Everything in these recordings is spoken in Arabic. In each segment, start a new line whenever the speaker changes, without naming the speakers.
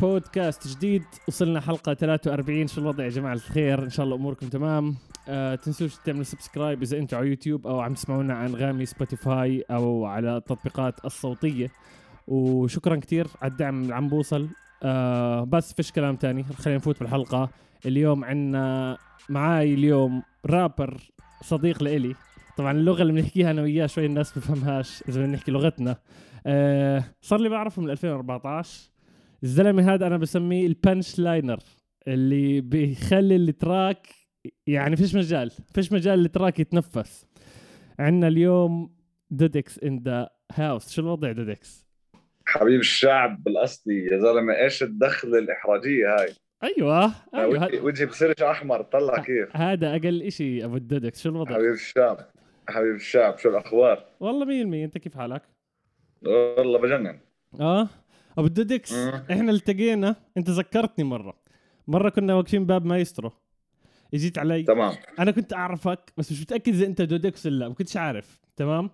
بودكاست جديد. وصلنا حلقة 43 شو الوضع يا جماعة الخير. إن شاء الله أموركم تمام. أه تنسوش تعملوا subscribe إذا أنتم على يوتيوب أو عم تسمعونا عن غامي Spotify أو على التطبيقات الصوتية. وشكرا كتير على الدعم اللي عم بوصل. أه بس فيش كلام تاني. خلينا نفوت بالحلقة. اليوم عنا معاي اليوم رابر صديق لإلي. طبعا اللغة اللي بنحكيها أنا وياه شوي الناس بفهمهاش إذا بنحكي لغتنا. أه صار لي بعرفه من 2014 الزلمة هذا أنا بسميه ال punchliner اللي بيخلي ال track يعني فيش مجال فيش مجال ال track يتنفس. عندنا اليوم دودكس in the house شو الوضع دودكس؟
حبيب الشعب بالاصلي يا زلمة إيش الدخلة الإحراجية هاي؟
أيوه أيوه.
وجهي بصيرش أحمر طلع كيف؟
هذا أقل إشي أبو الدودكس شو الوضع؟
حبيب الشعب حبيب الشعب شو الأخبار؟
والله 100% أنت كيف حالك؟
والله بجنن.
آه؟ أبو الدودكس
مم.
إحنا التقينا أنت ذكرتني مرة. مرة كنا واقفين باب مايسترو. اجيت علي.
تمام.
أنا كنت أعرفك بس مش متأكد إذا أنت دودكس ولا لا ما كنتش عارف. تمام؟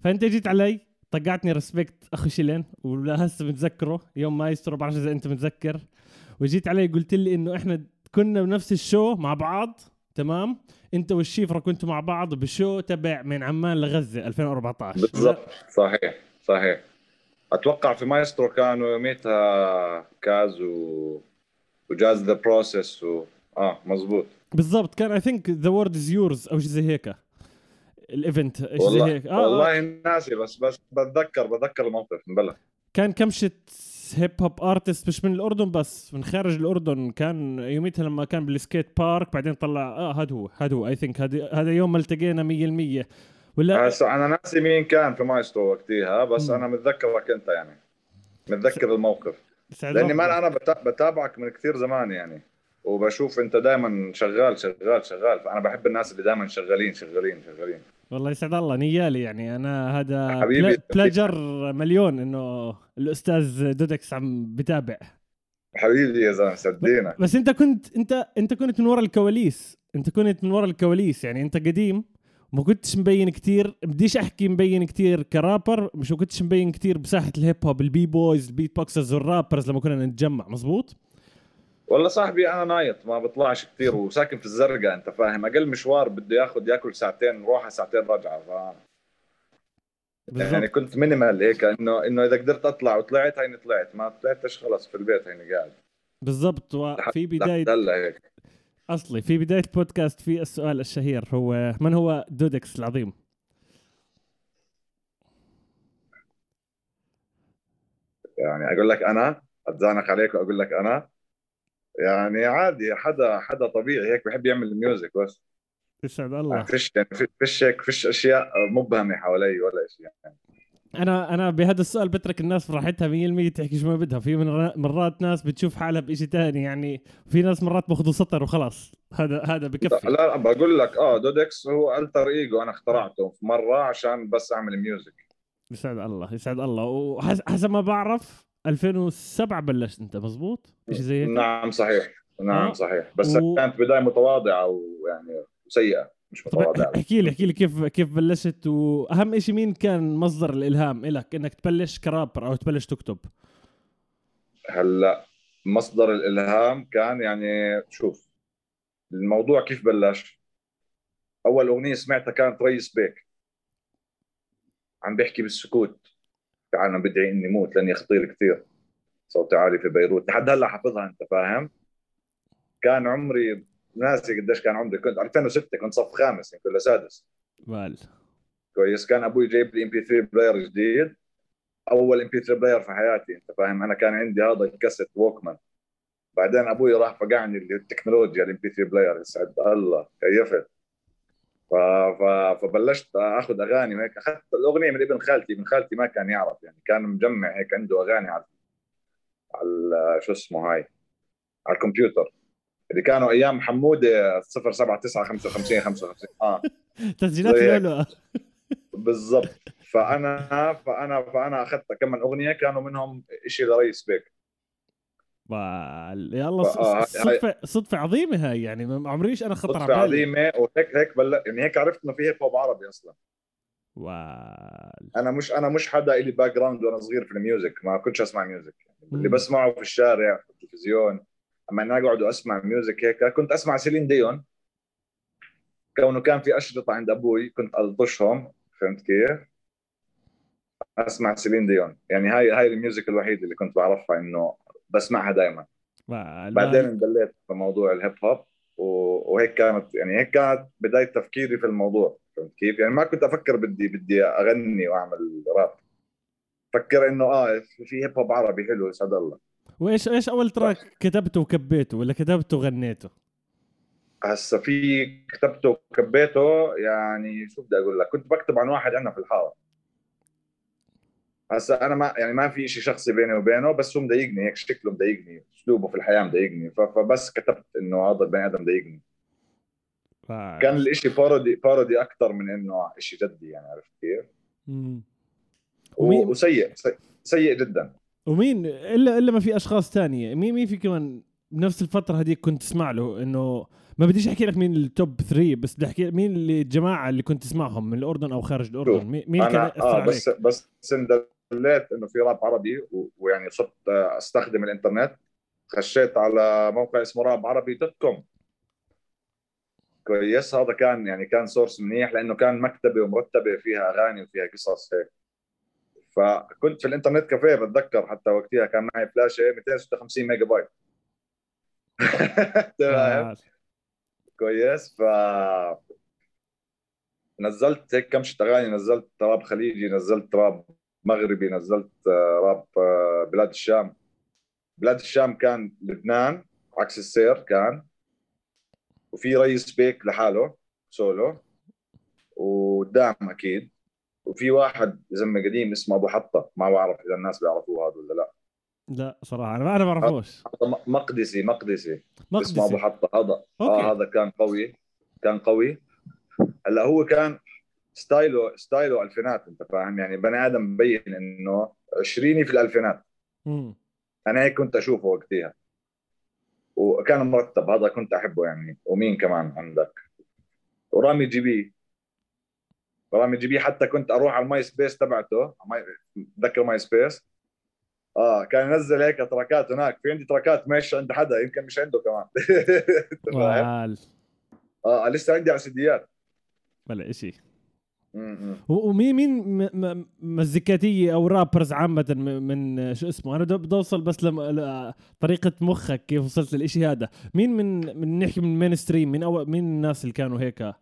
فأنت جيت علي طقعتني respect اخو شيلين ولا هسه متذكره يوم مايسترو بعرف إذا أنت متذكر. وجيت علي قلت لي إنه إحنا كنا بنفس ال show مع بعض. تمام؟ أنت والشيفرة كنتوا مع بعض ب show تبع من عمان لغزة 2014
بالضبط. صحيح صحيح. أتوقع في مايسترو كانوا يوميتها كاز و... وجاز ذا process و... آه مزبوط
بالضبط. كان I think The World Is Yours أو شيء زي هيك. ال event شيء زي
والله
هيك. آه آه.
والله ناسي بس بس بتذكر بتذكر الموقف بلا.
كان كمشة hip hop artists مش من الأردن بس من خارج الأردن. كان يوميتها لما كان بال skate park بعدين طلع آه هذا هو هذا هو. I think هذا هذا يوم ما التقينا 100% ولا
هسه أنا ناسي مين كان في مايسترو وقتها بس. أنا متذكرك أنت يعني. متذكر الموقف.
لأني.
ما أنا بتا- بتابعك من كثير زمان يعني. وبشوف أنت دائما شغال شغال شغال. فأنا بحب الناس اللي دائما شغالين شغالين شغالين.
والله يسعد الله نيالي يعني. أنا هذا
حبيبي.
بلا- بلاجر مليون إنه الأستاذ دودكس عم بتابع.
حبيبي يا زلمة سدينا
بس أنت كنت انت أنت كنت من ورا الكواليس. أنت كنت من ورا الكواليس يعني. أنت قديم. ما كنتش مبين كتير بديش أحكي مبين كتير كرابر مش ما كنتش مبين كتير بساحة ال hip hop ال b-boys ال beatboxers وال rappers لما كنا نتجمع مزبوط
والله صاحبي أنا نايط ما بطلعش كثير وساكن في الزرقاء أنت فاهم؟ أقل مشوار بده ياخذ ياكل ساعتين روحه ساعتين رجعه ف... يعني كنت minimal هيك إنه إنه إذا قدرت أطلع وطلعت هيني طلعت ما طلعتش خلص في البيت هيني قاعد.
بالضبط وفي
بداية هلا هيك.
أصلي في بداية البودكاست في السؤال الشهير هو من هو دودكس العظيم؟
يعني أقول لك أنا أتزانق عليك وأقول لك أنا. يعني عادي حدا حدا طبيعي هيك بحب يعمل music بس.
يسعد الله.
فيش يعني في- فيش هيك فيش أشياء مبهمة حوالي ولا شيء يعني.
أنا أنا بهذا السؤال بترك الناس براحتها 100% تحكي شو ما بدها. في من مرات ناس بتشوف حالها بشيء تاني يعني في ناس مرات بأخذوا سطر وخلاص. هذا هذا
لا,
بكفي
لا بقول لك آه دودكس هو alter ego أنا اخترعته في مرة عشان بس أعمل music.
يسعد الله يسعد الله. وحسب ما بعرف 2007 بلشت أنت مزبوط شيء زي هيك؟
نعم صحيح. نعم
آه.
صحيح. بس
و-
كانت بداية متواضعة ويعني سيئة. مش
طب
متواضعه
احكي لي احكي لي كيف كيف بلشت واهم شيء مين كان مصدر الإلهام لك إنك تبلش كرابر أو تبلش تكتب.
هلأ مصدر الإلهام كان يعني شوف الموضوع كيف بلش؟ أول أغنية سمعتها كانت ريس بيك. عم بيحكي بالسكوت. تعال بدعي إني موت لأني خطير كثير صوتي عالي في بيروت. لحد هلأ حافظها أنت فاهم؟ كان عمري ناسي قديش كان عمري. كنت 2006 كنت صف خامس يمكن ولا سادس.
بال
كويس. كان أبوي جايب لي MP3 player جديد. أول MP3 player في حياتي أنت فاهم؟ أنا كان عندي هذا الكاسيت Walkman بعدين أبوي راح فقعني اللي التكنولوجيا ال MP3 player. يسعد الله كيفت ف... ف... فبلشت أخذ أغاني وهيك. أخذت الأغنية من ابن خالتي. ابن خالتي ما كان يعرف يعني كان مجمع هيك عنده أغاني على على شو اسمه هاي؟ على الكمبيوتر. اللي كانوا أيام حموده 07955 55 آه.
تسجيلات
زي هيك.
الأولى.
بالضبط. فأنا فأنا فأنا أخذت كم من أغنية كانوا منهم شيء لريس بيك.
يلا
آه،
صدفة صدفة عظيمة هاي يعني ما عمريش أنا خطر على بالي.
عظيمة وهيك هيك بل... يعني هيك عرفت إنه في hip hop عربي أصلا.
وال
أنا مش أنا مش حدا لي background وأنا صغير في ال music ما كنتش أسمع music اللي. بسمعه في الشارع في التلفزيون. أما أنا أقعد وأسمع music هيك كنت أسمع سيلين ديون. كونه كان في أشرطة عند أبوي كنت ألطشهم فهمت كيف؟ أسمع سيلين ديون. يعني هاي هاي ال music الوحيده اللي كنت بعرفها إنه بسمعها دائما
ما-
بعدين انبليت في موضوع ال hip hop وهيك كانت يعني هيك كانت بداية تفكيري في الموضوع فهمت كيف؟ يعني ما كنت أفكر بدي بدي أغني وأعمل راب. فكر إنه آه في hip hop عربي حلو يسعد الله.
وايش إيش أول track كتبته وكبيته ولا كتبته وغنيته؟
هسا في كتبته وكبيته يعني شو بدي أقول لك؟ كنت بكتب عن واحد عندنا في الحارة. هسا أنا ما يعني ما في شيء شخصي بيني وبينه بس هو مضايقني هيك شكله مضايقني أسلوبه في الحياة مضايقني فبس كتبت إنه هذا البني آدم مضايقني. كان الإشي بارودي بارودي أكثر من إنه إشي جدي يعني عرفت كيف؟ وسيء سيء- سيء جدا.
ومين الا إلا ما في أشخاص تانية. مين مين في كمان بنفس الفترة هذيك كنت تسمع له إنه ما بديش أحكي لك مين التوب 3 بس بدي أحكي مين اللي الجماعة اللي كنت تسمعهم من الأردن أو خارج
الأردن.
مين مين كان يأثر
آه
عليك؟
بس بس اندليت إنه في راب عربي ويعني صرت آه، أستخدم الإنترنت. خشيت على موقع اسمه راب عربي dot com. كويس هذا كان يعني كان source منيح لأنه كان مكتبة ومرتبة فيها أغاني وفيها قصص هيك. فكنت في ال internet café بتذكر حتى وقتها كان معي فلاشه 256 ميجا بايت. تمام.
آه.
كويس. ف نزلت هيك كم شت اغاني نزلت راب خليجي نزلت راب مغربي نزلت آه، راب آه، بلاد الشام. بلاد الشام كان لبنان عكس السير كان. وفي ريس بيك لحاله سولو. ودام أكيد. وفي واحد زلمة قديم اسمه أبو حطة ما بعرف إذا الناس بيعرفوه هذا ولا لا.
لا صراحة أنا أنا ما بعرفوش
هذا م- مقدسي مقدسي. اسمه أبو
مقدسي
حطة. هذا
okay.
آه هذا كان قوي. كان قوي. هلا هو كان style ـه style ـه ألفينات أنت فاهم؟ يعني بني آدم مبين إنه عشريني في الألفينات.
مم.
أنا هيك كنت أشوفه وقتها. وكان مرتب هذا كنت أحبه يعني. ومين كمان عندك؟ ورامي جي بي. رامي جي بي حتى كنت أروح على ال MySpace تبعته ماي- تذكر MySpace آه كان ينزل هيك track ات هناك. في عندي track ات مش عند حدا يمكن مش عنده كمان. فاهم؟ آه لسه عندي على سيديات
ولا شيء. ومين مين مزيكاتية أو rappers عامة من شو اسمه؟ أنا بدي أوصل بس لم... طريقة مخك كيف وصلت للإشي هذا. مين من من نحكي من مين stream مين أو مين الناس اللي كانوا هيك؟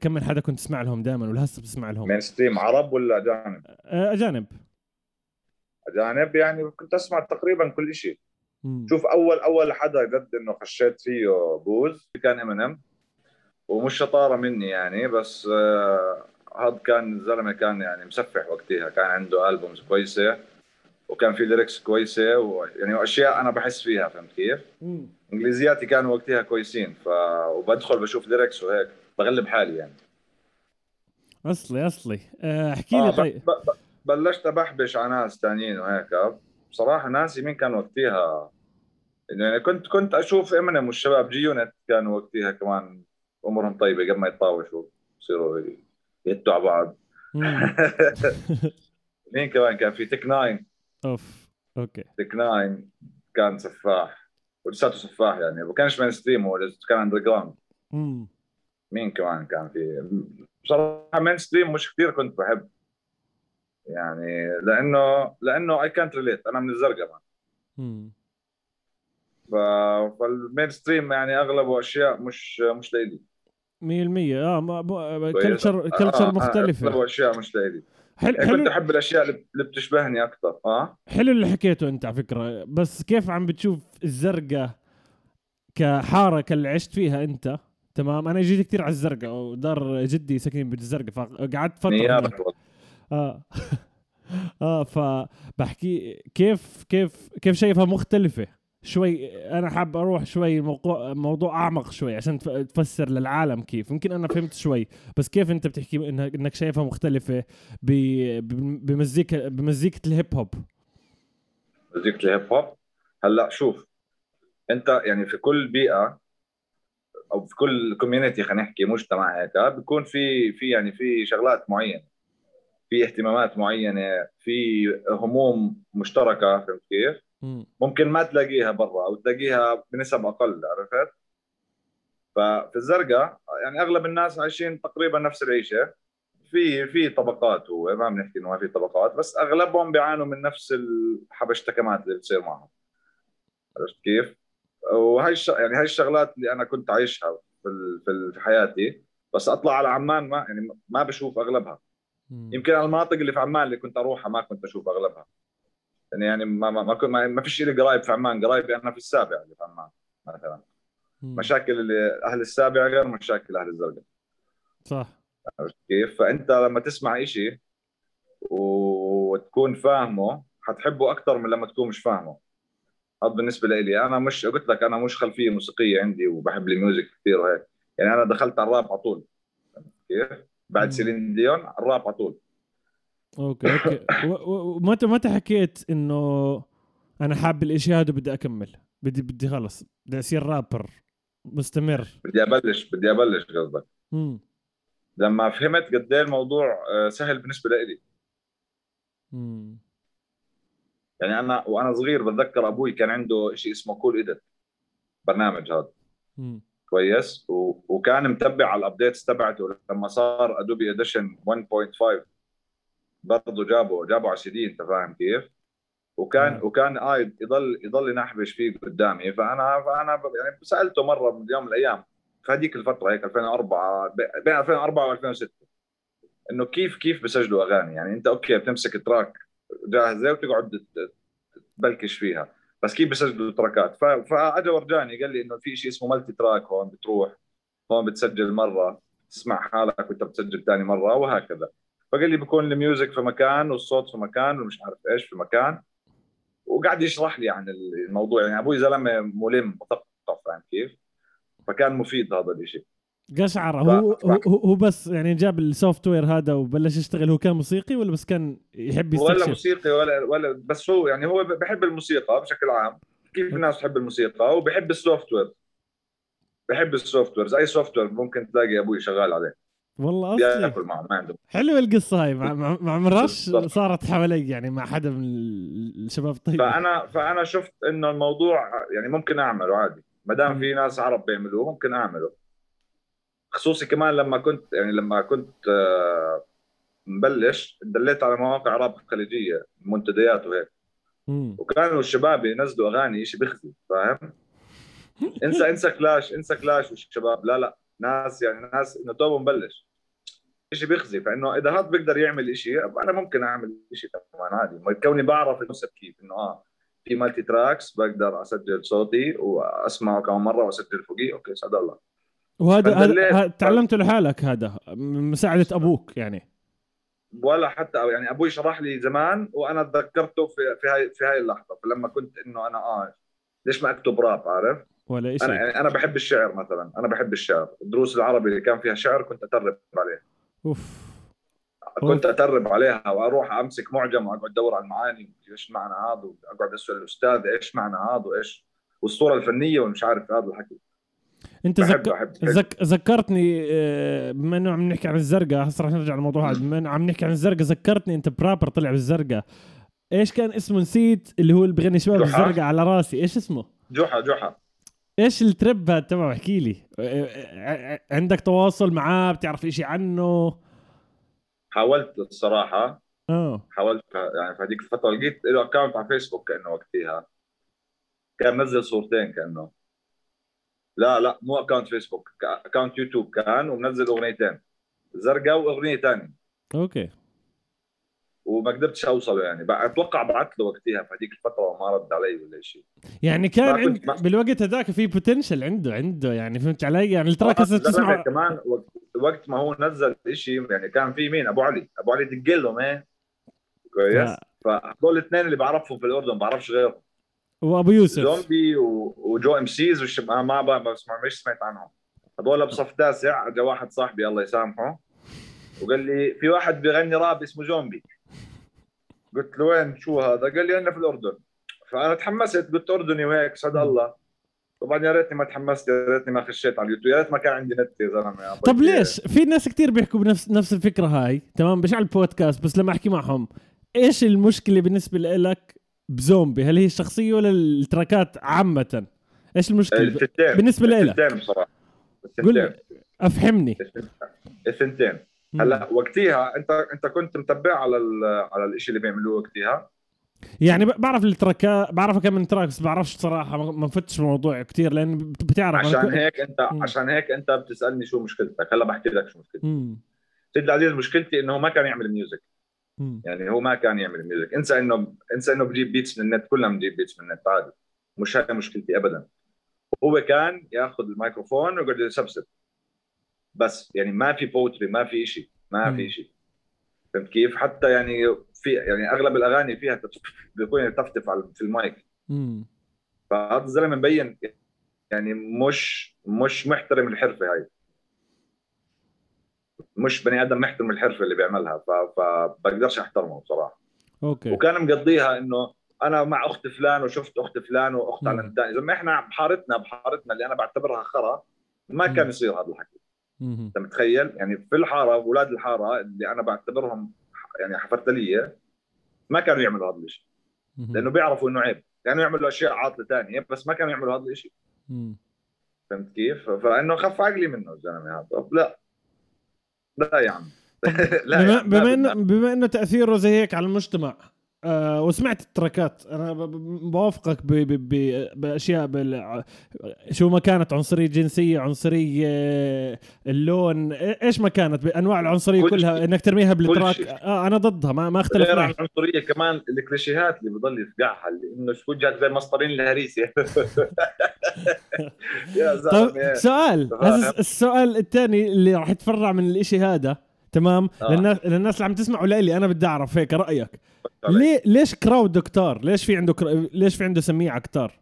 كم من حدا كنت تسمع لهم دائما ولهسه بتسمع لهم.
مين stream عرب ولا أجانب؟
آه، أجانب.
أجانب يعني كنت أسمع تقريبا كل شيء. شوف أول أول حدا جد إنه خشيت فيه بوز كان امينيم ومش شطارة مني يعني بس آه هذا كان الزلمة كان يعني مسفح وقتها. كان عنده albums كويسة وكان في lyrics كويسة ويعني واشياء أنا بحس فيها فهمت كيف؟ إنجليزياتي كانوا وقتها كويسين ف وبدخل بشوف lyrics وهيك. بغلب حالي يعني.
أصلي أصلي. آه، احكي لي
آه
طيب.
بلشت بحبش على ناس ثانيين وهيك. بصراحة ناسي مين كان وقتها يعني كنت كنت أشوف إمينيم والشباب G-Unit كانوا وقتها كمان أمورهم طيبة قبل ما يتطاوشوا يصيروا يهتوا على بعض. مين كمان كان؟ في Tech N9ne.
أوف okay.
Tech N9ne كان سفاح ولساته سفاح يعني ما كانش mainstream هو كان
underground.
مين كمان كان في؟ بصراحة mainstream مش كثير كنت بحب. يعني لأنه لأنه اي كانت ريليت أنا من الزرقاء man
مم.
ف... فال mainstream يعني أغلبه أشياء مش مش لايدي
100% آه ما
كويس.
culture
آه،
culture
آه،
مختلفة.
أغلبه أشياء مش لايدي
حلو
يعني كنت
حلو
أحب الأشياء اللي اللي بتشبهني أكثر آه؟
حلو اللي حكيته أنت على فكرة. بس كيف عم بتشوف الزرقاء كحارة كاللي عشت فيها أنت؟ تمام. أنا جيت كثير على الزرقاء ودار جدي ساكنين بالزرقاء فقعدت
فترة.
آه. آه فبحكي كيف كيف كيف شايفها مختلفة؟ شوي أنا حاب أروح شوي موضوع موضوع أعمق شوي عشان تف- تفسر للعالم كيف. يمكن أنا فهمت شوي بس كيف أنت بتحكي إنك شايفها ب- بمزيكا بمزيكة الهيب هوب؟
مزيكة ال hip hop؟ هلأ شوف أنت يعني في كل بيئة أو في كل community خلينا نحكي مجتمع هيك بيكون في في يعني في شغلات معينة في اهتمامات معينة في هموم مشتركة فهمت كيف؟
مم.
ممكن ما تلاقيها برا أو تلاقيها بنسب أقل عرفت ففي الزرقاء يعني أغلب الناس عايشين تقريبا نفس العيشة في في طبقات هو ما بنحكي إنه ما في طبقات بس أغلبهم بيعانوا من نفس الحبشتكمات اللي بتصير معهم عرفت كيف؟ وهي الش... يعني هاي الشغلات اللي أنا كنت عايشها في. في, حياتي بس أطلع على عمان ما يعني ما بشوف
أغلبها.
يمكن المناطق اللي في عمان اللي كنت أروحها ما كنت أشوف أغلبها يعني يعني ما ما ما, كنت- ما, ما فيش لي قرايب في عمان قرايبي أنا في السابع اللي في عمان مثلا. مشاكل اللي أهل السابع غير مشاكل أهل الزرقاء
صح
عرفت كيف؟ فأنت لما تسمع إشي وتكون فاهمه حتحبه أكثر من لما تكون مش فاهمه بالنسبة لي أنا مش قلت لك أنا مش خلفية موسيقية عندي وبحب ال music كثير وهيك يعني أنا دخلت على الراب على طول كيف؟ بعد. سيلين ديون الراب على طول
okay okay ومتى متى حكيت إنه أنا حاب الإشي هذا وبدي أكمل بدي بدي خلص بدي أصير رابر مستمر
بدي أبلش بدي أبلش قصدك. لما فهمت قد إيه الموضوع آه، سهل بالنسبة لي. يعني أنا وأنا صغير بتذكر أبوي كان عنده شيء اسمه Cool Edit برنامج هذا
مم.
كويس و... وكان متبع على ال updates تبعته لما صار Adobe Audition 1.5 برضه جابه جابه على سي أنت فاهم كيف؟ وكان
آه.
وكان قاعد يضل يضل ينحبش فيه قدامي فأنا فأنا يعني سألته مرة من يوم من الأيام في هذيك الفترة هيك 2004 ب- بين 2004 و2006 إنه كيف كيف بسجلوا أغاني يعني أنت okay بتمسك track جاهزة وتقعد تبلكش فيها. بس كيف بسجلوا track ات ف- فاجى ورجاني قال لي إنه في شيء اسمه multitrack هون بتروح هون بتسجل مرة تسمع حالك وأنت بتسجل ثاني مرة وهكذا. فقال لي بكون ال music في مكان والصوت في مكان ومش عارف إيش في مكان. وقاعد يشرح لي عن الموضوع. يعني أبوي زلمة ملم مثقف فاهم كيف؟ فكان مفيد هذا الشيء
قشعر. هو هو هو بس يعني جاب ال software هذا وبلش يشتغل. هو كان موسيقي ولا بس كان يحب
ولا
يستكشف؟
موسيقي ولا ولا بس هو يعني هو بحب الموسيقى بشكل عام. كيف الناس تحب الموسيقى؟ وبحب ال software. بحب ال softwares. أي software ممكن تلاقي أبوي شغال عليه.
والله اصلي
بياكل معه ما عنده.
حلوة القصة هاي. مع مع, مع مراش. صارت حوالي يعني مع حدا من ال- الشباب الطيب
فانا فأنا شفت إنه الموضوع يعني ممكن أعمله عادي. ما دام. في ناس عرب بيعملوه ممكن أعمله. خصوصي كمان لما كنت يعني لما كنت آه، مبلش دليت على مواقع راب خليجية منتديات وهيك. وكانوا الشباب ينزلوا أغاني شيء بيخزي فاهم؟ انسى انسى كلاش انسى كلاش والشباب. لا لا ناس يعني ناس إنه توبة مبلش. شيء بيخزي فإنه إذا هذا بيقدر يعمل شيء أنا ممكن أعمل شيء كمان عادي. كوني بعرف الكونسبت كيف إنه آه في multitracks بقدر أسجل صوتي وأسمعه كم مرة وأسجل فوقيه. okay سعد الله.
وهذا هذا تعلمته لحالك هذا من مساعدة أبوك يعني.
ولا حتى أو يعني أبوي شرح لي زمان وأنا تذكرته في في هاي في هاي اللحظة فلما كنت إنه أنا آه ليش ما أكتب راب عارف؟
ولا
أنا
شيء
يعني أنا بحب الشعر مثلا أنا بحب الشعر. الدروس العربي اللي كان فيها شعر كنت أطرب عليها.
أوف.
كنت أطرب عليها وأروح أمسك معجم وأقعد أدور على المعاني إيش معنى هذا؟ وأقعد أسأل الأستاذ إيش معنى هذا وإيش؟ والصورة الفنية ومش عارف هذا الحكي.
انت زك... زك... ذكرتني آه، بما إنه عم نحكي عن الزرقاء هسه رح نرجع للموضوع هذا. بما إنه عم نحكي عن الزرقاء ذكرتني أنت برابر طلع بالزرقاء. إيش كان اسمه؟ نسيت اللي هو اللي بغني شباب. الزرقاء على راسي. إيش اسمه؟
جحا جحا
إيش الترب هذا؟ تبعه احكي لي. آه، آه، عندك تواصل معاه؟ بتعرف إشي عنه؟
حاولت الصراحة.
آه.
حاولت يعني في هذيك الفترة لقيت له account على فيسبوك كأنه وقتها. كان منزل صورتين كأنه. لا لا مو account فيسبوك account يوتيوب كان ومنزل أغنيتين. زرقاء وأغنية ثانية
okay.
وما قدرتش أوصله يعني. أتوقع بعت له وقتها في هذيك الفترة وما رد علي ولا شيء.
يعني كان
ما
عند
ما-
بالوقت هذاك في potential عنده عنده يعني فهمت علي؟ يعني ال track
هسه
تسمع
كمان وقت- ما هو نزل شيء يعني كان في مين؟ أبو علي. أبو علي دقله مان كويس.
ف-
فهذول الاثنين اللي بعرفهم في الأردن بعرفش غيرهم.
وأبو يوسف.
زومبي و... وجو MCs والش... ما ما ما بسمع مش سمعت عنهم هذول بصف تاسع. اجى واحد صاحبي الله يسامحه. وقال لي في واحد بيغني راب اسمه زومبي. قلت له وين؟ شو هذا؟ قال لي أنا في الأردن. فأنا تحمست. قلت أردني وهيك سعد الله. طبعا يا ريتني ما تحمست يا ريتني ما خشيت على اليوتيوب. يا ريت ما كان عندي نت يا زلمة
طب
ضيق.
ليش؟ في ناس كتير بيحكوا بنفس نفس الفكرة هاي. تمام؟ مش على البودكاست بس لما أحكي معهم. إيش المشكلة بالنسبة لك بزومبي هل هي الشخصيه ولا التراكات عامة؟ إيش
المشكلة؟
بالنسبة لك
الثنتين بصراحة.
قول أفهمني.
الثنتين. هلا وقتها أنت أنت كنت متبع على ال... على الشيء اللي بيعملوه وقتها
يعني بعرف التراكات بعرف كم من track بس بعرفش صراحة ما فتش الموضوع كتير لأن بت- بتعرف.
عشان هيك أنت
مم.
عشان هيك أنت بتسألني شو مشكلتك. هلا بحكي لك شو مشكلتي
مم.
سيد العزيز مشكلتي إنه ما كان يعمل
music.
يعني هو ما كان يعمل music انسى انه انسى انه بجيب beats من النت كلنا بنجيب beats من النت عادي. مش هاي مشكلتي ابدا. هو كان ياخذ الميكروفون ويقعد يسبسب. بس يعني ما في poetry ما في شيء ما
مم.
في شيء فهمت كيف؟ حتى يعني في يعني أغلب الأغاني فيها بيكون يتفتف على- في المايك. فهذا الزلمة مبين يعني مش مش محترم الحرفة هاي. مش بني آدم محترم الحرفة اللي بيعملها فبقدرش أحترمه بصراحة
أوكي
وكان مقضيها إنه أنا مع أخت فلان وشفت أخت فلان
وأخت.
على الثاني زلمه إحنا بحارتنا بحارتنا اللي أنا بعتبرها خرا ما. كان يصير هذا الحكي. أنت متخيل يعني في الحارة أولاد الحارة اللي أنا بعتبرهم يعني حفرتليه ما كانوا يعملوا هذا الشيء. لأنه بيعرفوا إنه عيب كانوا يعملوا أشياء عاطلة ثانية بس ما كانوا يعملوا هذا الشيء. فهمت كيف؟ فإنه خف عقلي منه الزلمه هذا طب لا لا يا عم لا
بما بما
إنه.
بما إنه تأثيره زي هيك على المجتمع آه وسمعت التراكات. أنا بوافقك بأشياء بال شو ما كانت عنصرية جنسية عنصرية آه، اللون إيش ما كانت؟ بأنواع العنصرية
كل
كلها. إنك ترميها بالتراك. آه أنا ضدها ما ما أختلف
غير العنصرية كمان الكليشيهات اللي بضل يفقعها اللي إنه شو وجهك زي مسطرين الهريسة. يا زلمة.
سؤال. هذا السؤال الثاني اللي راح يتفرع من الإشي هذا تمام؟
آه.
للناس للناس اللي عم تسمع ولإلي أنا بدي أعرف هيك رأيك. ليه ليش كراود كتار؟ ليش في عنده كرا... ليش في عنده سميعة كتار؟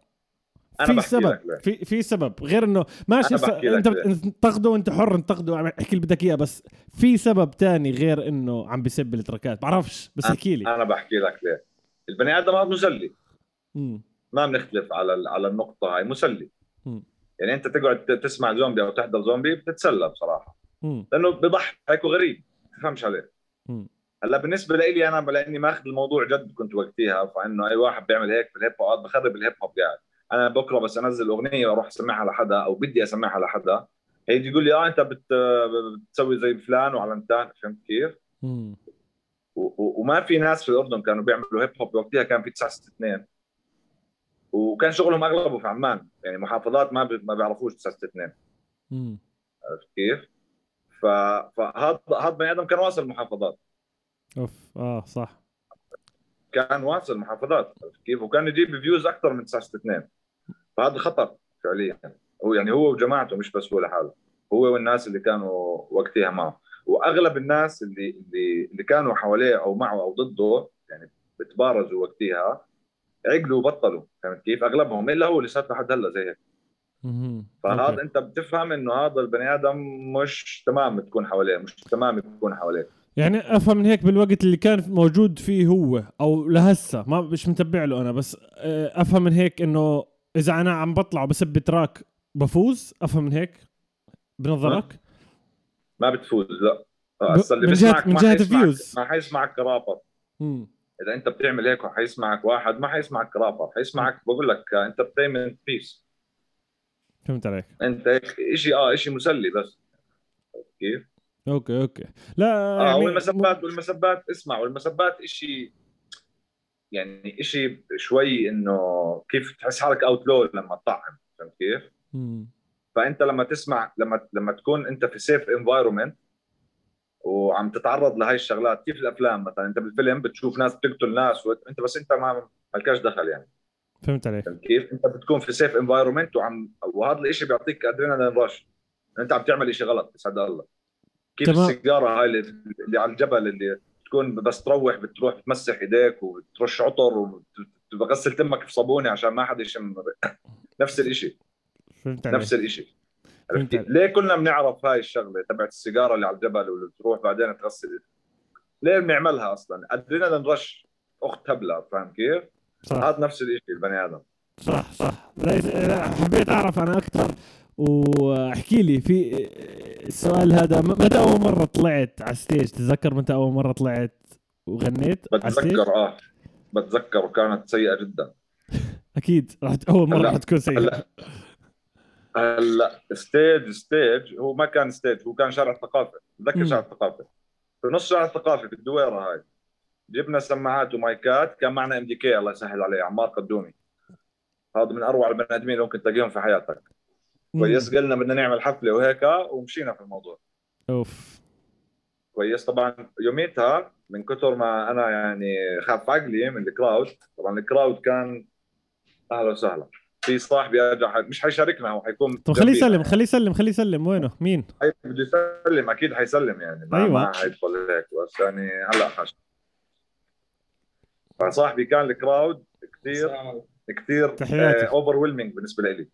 في
بحكي
سبب. في في سبب غير إنه ماشي س...
أنت.
انتقده انت حر انتقده أحكي اللي بدك إياه بس في سبب تاني غير إنه عم بسب التراكات بعرفش بس احكي لي
أنا بحكي لك ليه البني آدم هذا مسلي. ما بنختلف على ال- على النقطة هاي مسلي. يعني أنت تقعد تسمع زومبي أو تحضر زومبي بتتسلى بصراحة
مم.
لأنه بضحك وغريب ما تفهمش عليه
مم.
هلا بالنسبة لي أنا لأني ماخذ الموضوع جد كنت وقتها فإنه أي واحد بيعمل هيك في الهيب هوب بخرب الهيب هوب قاعد. أنا بكرة بس أنزل أغنية وأروح أسمعها لحدا أو بدي أسمعها لحدا. هيجي يقول لي آه أنت بت بتسوي زي فلان وعلمتان فهمت كيف؟ و- و- وما في ناس في الأردن كانوا بيعملوا هيب هوب وقتها كان في 962 وكان شغلهم أغلبه في عمان يعني محافظات ما بي- ما بيعرفوش 962
مم.
عرفت كيف؟ فهذا هذا بني آدم كان واصل المحافظات
أوف آه صح
كان واصل المحافظات عرفت كيف؟ وكان يجيب فيوز أكثر من 962 فهذا خطر فعليا هو يعني هو وجماعته مش بس هو لحاله هو والناس اللي كانوا وقتها معه وأغلب الناس اللي اللي اللي كانوا حواليه أو معه أو ضده يعني بتبارزوا وقتها عقلوا وبطلوا فهمت كيف؟ أغلبهم إلا هو لساته لحد هلا زي هيك. فهذا. أنت بتفهم إنه هذا البني آدم مش تمام تكون حواليه مش تمام تكون حواليه
يعني أفهم من هيك بالوقت اللي كان موجود فيه هو أو لهسه ما مش متبع له أنا بس آه، أفهم من هيك إنه إذا أنا عم بطلع وبسب track بفوز أفهم من هيك؟ بنظرك؟
ما بتفوز لا.
ب-
هسا اللي بيسمعك
من
حيسمعك-
ال views.
ما حيسمعك كرابر. إذا أنت بتعمل هيك وحيسمعك واحد ما حيسمعك كرابر حيسمعك بقول لك entertainment piece
فهمت عليك.
أنت هيك شيء آه شيء مسلي بس. كيف؟
okay okay لا
آه
يعني
والمسبات والمسبات اسمع والمسبات شيء يعني شيء شوي إنه كيف تحس حالك outlaw لما تطعم فهمت كيف؟
مم.
فأنت لما تسمع لما لما تكون أنت في safe environment وعم تتعرض لهي الشغلات كيف الأفلام مثلا أنت بالفيلم بتشوف ناس بتقتل ناس وانت بس أنت ما مالكاش دخل يعني
فهمت عليك
فهمت كيف؟ أنت بتكون في safe environment وعم وهذا الشيء بيعطيك adrenaline rush أنت عم تعمل شيء غلط يسعد الله كيف
تمام.
السيجارة هاي اللي, على الجبل اللي تكون بس تروح بتروح بتمسح ايديك وبترش عطر وبغسل تمك في صابونة عشان ما حدا يشم نفس الشيء
فهمت
نفس الشيء. ليه كلنا بنعرف هاي الشغلة تبعت السيجارة اللي على الجبل واللي تروح بعدين تغسل؟ ليه بنعملها أصلا؟ أدرينالين رش أخت هبلة فاهم كيف؟
صح.
هذا نفس الشيء البني آدم.
صح صح. لا، حبيت أعرف أنا أكثر. واحكي لي في السؤال هذا متى أول مرة طلعت على ال stage؟ تتذكر متى أول مرة طلعت وغنيت
بتذكر آه بتذكر وكانت سيئة جدا.
أكيد راح أول
مرة
راح تكون سيئة.
هلا هلا stage stage هو ما كان stage هو كان شارع الثقافة. تذكر. شارع الثقافة؟ في نص شارع الثقافة في الدويرة هاي. جبنا سماعات ومايكات كان معنا إم دي كي الله يسهل عليه عمار قدومي. هذا من أروع البني آدمين اللي ممكن تلاقيهم في حياتك. كويس قلنا بدنا نعمل حفلة وهيك ومشينا في الموضوع.
أوف.
كويس. طبعا يوميتها من كثر ما أنا يعني خاف عقلي من الكراود طبعا الكراود كان أهلا وسهلا. في صاحبي ارجع مش حيشاركنا هو حيكون
طب خليه. يسلم خليه يسلم خليه يسلم. وينه؟ مين؟
بده يسلم أكيد حيسلم يعني. ما
أيوة.
ما حيدخل هيك بس يعني هلا حاش. فصاحبي كان ال crowd كثير كثير
تحياتي.
overwhelming بالنسبة لي.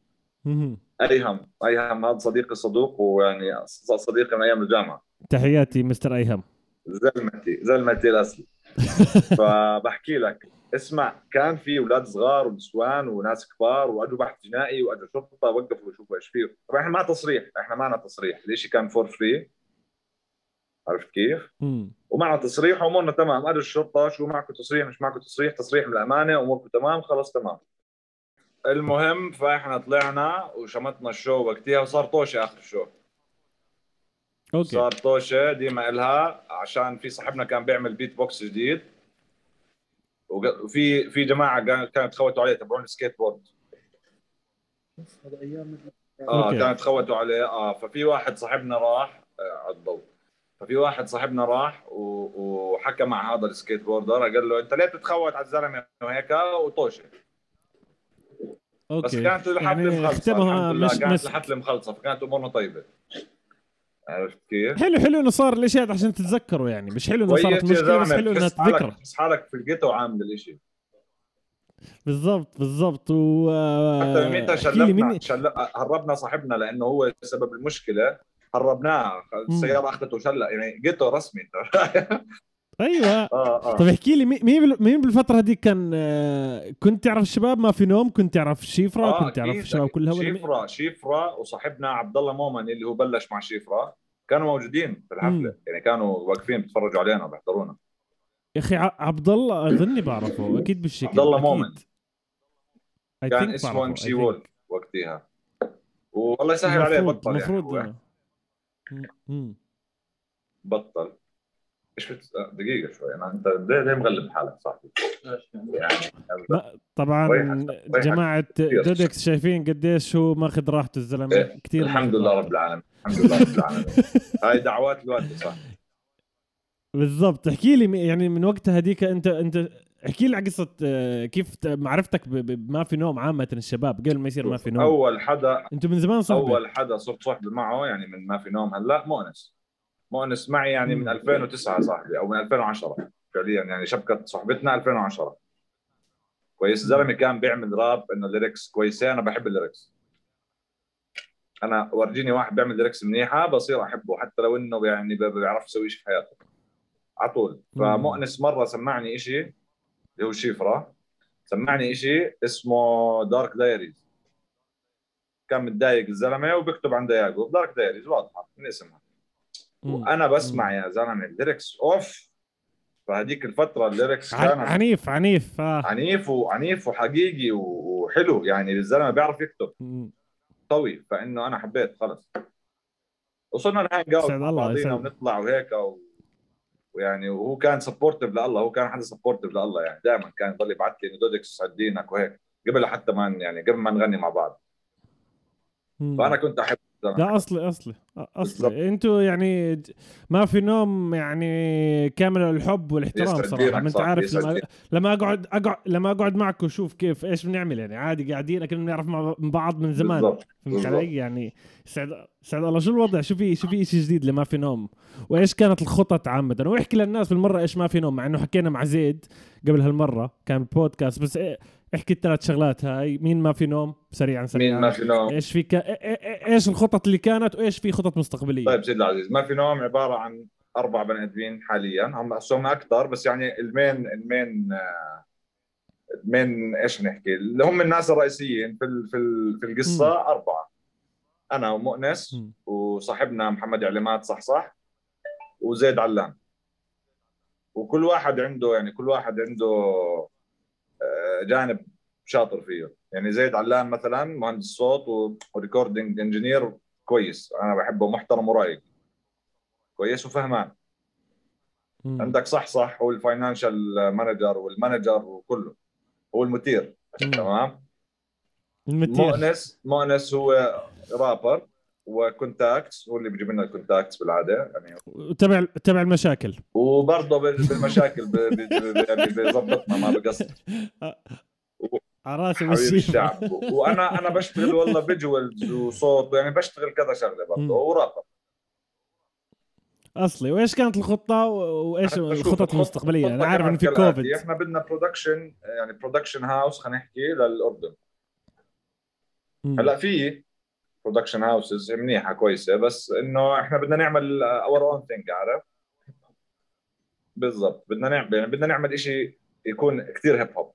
أيهم أيهم هذا صديقي الصدوق ويعني صديقي من أيام الجامعة.
تحياتي مستر أيهم.
زلمتي زلمتي الأصلي. فبحكي لك اسمع كان في أولاد صغار ونسوان وناس كبار وأجوا بحث جنائي وأجوا شرطة وقفوا يشوفوا إيش فيه. طبعا إحنا ما تصريح إحنا معنا تصريح. الشيء كان for free عرفت كيف؟ ومعنا تصريح وأمورنا تمام. أجوا الشرطة شو معكم تصريح مش معكم تصريح تصريح من الأمانة أموركم تمام خلص تمام. المهم فاحنا طلعنا وشمتنا ال show وقتها وصار طوشة آخر ال
show. okay.
صار طوشة ديما إلها عشان في صاحبنا كان بيعمل بيت بوكس جديد. وفي في جماعة كان- كانت خوتوا عليه تبعون السكيت بورد.
هذا أيام
آه
okay.
كانت خوتوا عليه. آه ففي واحد صاحبنا راح آه على الضوء ففي واحد صاحبنا راح و- وحكى مع هذا ال skateboarder قال له أنت ليه بتتخوت على الزلمة وهيك وطوشة؟
okay.
بس كانت الحفله
يعني
مخلصه
مش
كانت
مش
الحفله مخلصه فكانت أمورنا طيبة. عرفت كيف؟
حلو حلو إنه صار الاشياء عشان تتذكروا يعني مش حلو إنه صارت مشكلة بس حلو
إنها
تتذكر
تحس حالك في ال ghetto عامل الاشي
بالضبط بالضبط. و
حتى
لي
شلفنا
مني.
هربنا صاحبنا لأنه هو سبب المشكلة هربناه السيارة أخذته وشلق يعني جيتو رسمي
أيوه
آه
طيب
آه
احكي لي مين مين بالفترة دي كان آه، كنت تعرف الشباب ما في نوم كنت تعرف شيفرا
آه،
كنت تعرف الشباب. كلها ولا؟
شيفرا شيفرا وصاحبنا عبد الله مومن اللي هو بلش مع شيفرا كانوا موجودين في الحفلة
مم.
يعني كانوا واقفين بيتفرجوا علينا بيحضرونا
يا أخي عبد الله أظني بعرفه أكيد بالشكل
عبد الله. مومن. كان اسمه ام سي. وول وقتها والله يسهل عليه بطل يعني
م- م.
بطل إيش بت... آه، دقيقة شوي. أنا أنت ليه ليه مغلب حالك صاحبي؟ يعني
طبعا
ويحك- جماعة.
دودكس شايفين قديش هو ماخذ راحته الزلمة.
إيه،
كثير
الحمد لله رب العالمين. الحمد لله رب العالمين. هاي دعوات الوالده صح.
بالضبط. احكي لي يعني من وقتها هذيك انت انت احكي لي على قصة آه، كيف معرفتك بما في نوم عامة الشباب قبل ما يصير ما في نوم.
أول حدا
أنتوا من زمان صحبة.
أول حدا صرت صحبة معه يعني من ما في نوم هلأ مؤنس مؤنس معي يعني من
مم.
2009 صاحبي أو من 2010 فعليا يعني شبكة صحبتنا 2010 كويس. الزلمه كان بيعمل راب إنه lyrics كويسه أنا بحب ال lyrics أنا ورجيني واحد بيعمل lyrics منيحة بصير أحبه حتى لو إنه يعني ما بيعرف يسوي شيء في حياته. على طول. فمؤنس مرة سمعني شيء اللي هو شيفرا سمعني شيء اسمه Dark Diaries كان متضايق الزلمة وبيكتب عن دياجو Dark Diaries واضحة من اسمها. وأنا بسمع يا زلمة ال lyrics أوف فهديك الفترة ال
lyrics
كانت
عنيف عنيف آه.
عنيف وعنيف وحقيقي وحلو يعني الزلمة بيعرف يكتب. قوي فإنه أنا حبيت خلص اوت
يسعد
مع
الله،
بعضينا. ونطلع وهيك و... ويعني وهو كان سبورتيف لله هو كان حدا سبورتيف لله يعني دائما كان يضل يبعث لي إنه دودكس دينك وهيك قبل حتى ما يعني قبل ما نغني مع بعض. فأنا كنت أحب.
لا أصلي
أصلي.
أصلي. أنتوا يعني ما في نوم يعني كامل الحب والاحترام
صراحة.
ما
أنت
عارف لما. لما أقعد أقعد لما أقعد معك وشوف كيف إيش بنعمل يعني؟ عادي قاعدين لكن بنعرف مع بعض من زمان. فهمت. علي؟ يعني سعد سعد الله شو الوضع؟ شو في شو في شيء جديد لما في نوم؟ وإيش كانت الخطط عامة؟ واحكي للناس بالمرة إيش ما في نوم مع إنه حكينا مع زيد قبل هالمرة كان بودكاست بس إيه احكي الثلاث شغلات هاي. مين ما في نوم؟ سريعا سريعا.
مين ما في نوم؟
إيش في إيه- إيش الخطط اللي كانت وإيش في خطط مستقبلية؟
طيب سيدي العزيز ما في نوم عبارة عن أربع بني آدمين حاليا. هم هم أكثر بس يعني المين المين المين إيش نحكي؟ اللي هم الناس الرئيسيين في ال- في ال- في القصة
مم.
أربعة. أنا ومؤنس
مم.
وصاحبنا محمد علامات صح صح وزيد علام وكل واحد عنده يعني كل واحد عنده جانب شاطر فيه. يعني زيد علان مثلا مهندس صوت و recording engineer كويس. أنا بحبه محترم ورايق كويس وفهمان.
مم.
عندك صح صح هو ال financial manager وال manager وكله. هو المدير. تمام؟
المتير
مؤنس مؤنس هو rapper و contacts هو اللي بيجيب لنا ال contacts بالعادة يعني
تبع تبع المشاكل.
وبرضه بال- بالمشاكل يعني بيظبطنا ما بقصر
على راسي
حبيب الشعب. وأنا أنا بشتغل والله visuals وصوت يعني بشتغل كذا
شغلة.
برضه ورابر
أصلي وإيش كانت
الخطة؟ وإيش
الخطط المستقبلية؟
أنا
عارف
كانت
ان في. كوفيد
إحنا بدنا production يعني production house خلينا نحكي
للأردن.
هلأ في production houses منيحة كويسة بس إنه إحنا بدنا نعمل our own thing عارف بالضبط بدنا نعمل يعني بدنا نعمل شيء يكون كثير hip
hop.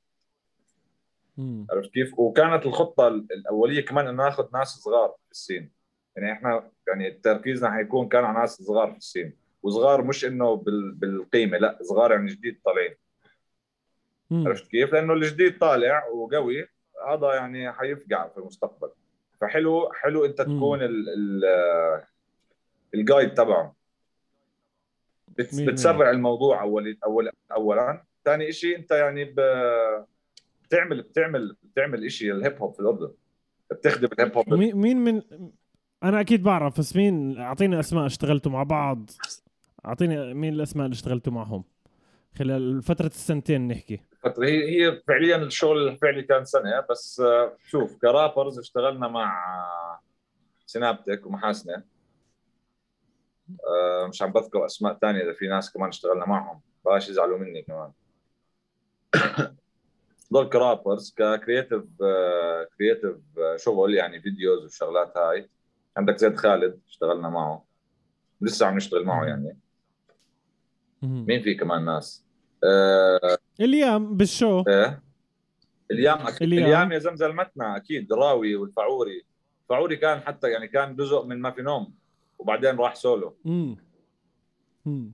عرفت كيف؟ وكانت الخطة الأولية كمان إنه ناخذ ناس صغار في ال scene يعني إحنا يعني تركيزنا حيكون كان على ناس صغار في السين وصغار مش إنه بال... بالقيمة لا صغار يعني جديد طالعين. عرفت كيف؟ لأنه الجديد طالع وقوي هذا يعني حيفقع في المستقبل فحلو حلو انت. تكون ال ال الجايد تبعه. بتسرع الموضوع أول أول اولا. ثاني شيء انت يعني ب... بتعمل بتعمل بتعمل شيء الهيب هوب في الأردن. بتخدم الهيب هوب
مي- مين من أنا أكيد بعرف بس مين أعطيني أسماء اشتغلتوا مع بعض. أعطيني مين الأسماء اللي اشتغلتوا معهم؟ خلال فترة السنتين نحكي.
فترة هي هي فعليا الشغل الفعلي كان سنة بس آه، شوف كرابرز اشتغلنا مع سينابتك ومحاسنة. آه، مش عم بذكر أسماء ثانية إذا في ناس كمان اشتغلنا معهم. باش يزعلوا مني كمان. ضل ك rappers ك creative creative شغل يعني فيديوز والشغلات هاي. عندك زيد خالد اشتغلنا معه. لسه عم نشتغل معه يعني. مين في كمان ناس؟ آه،
اليوم بالشو
إيه إليام أكيد
إليام.
إليام يا زلمه المتنا أكيد راوي والفعوري الفعوري كان حتى يعني كان جزء من ما في نوم وبعدين راح سولو
مم. مم.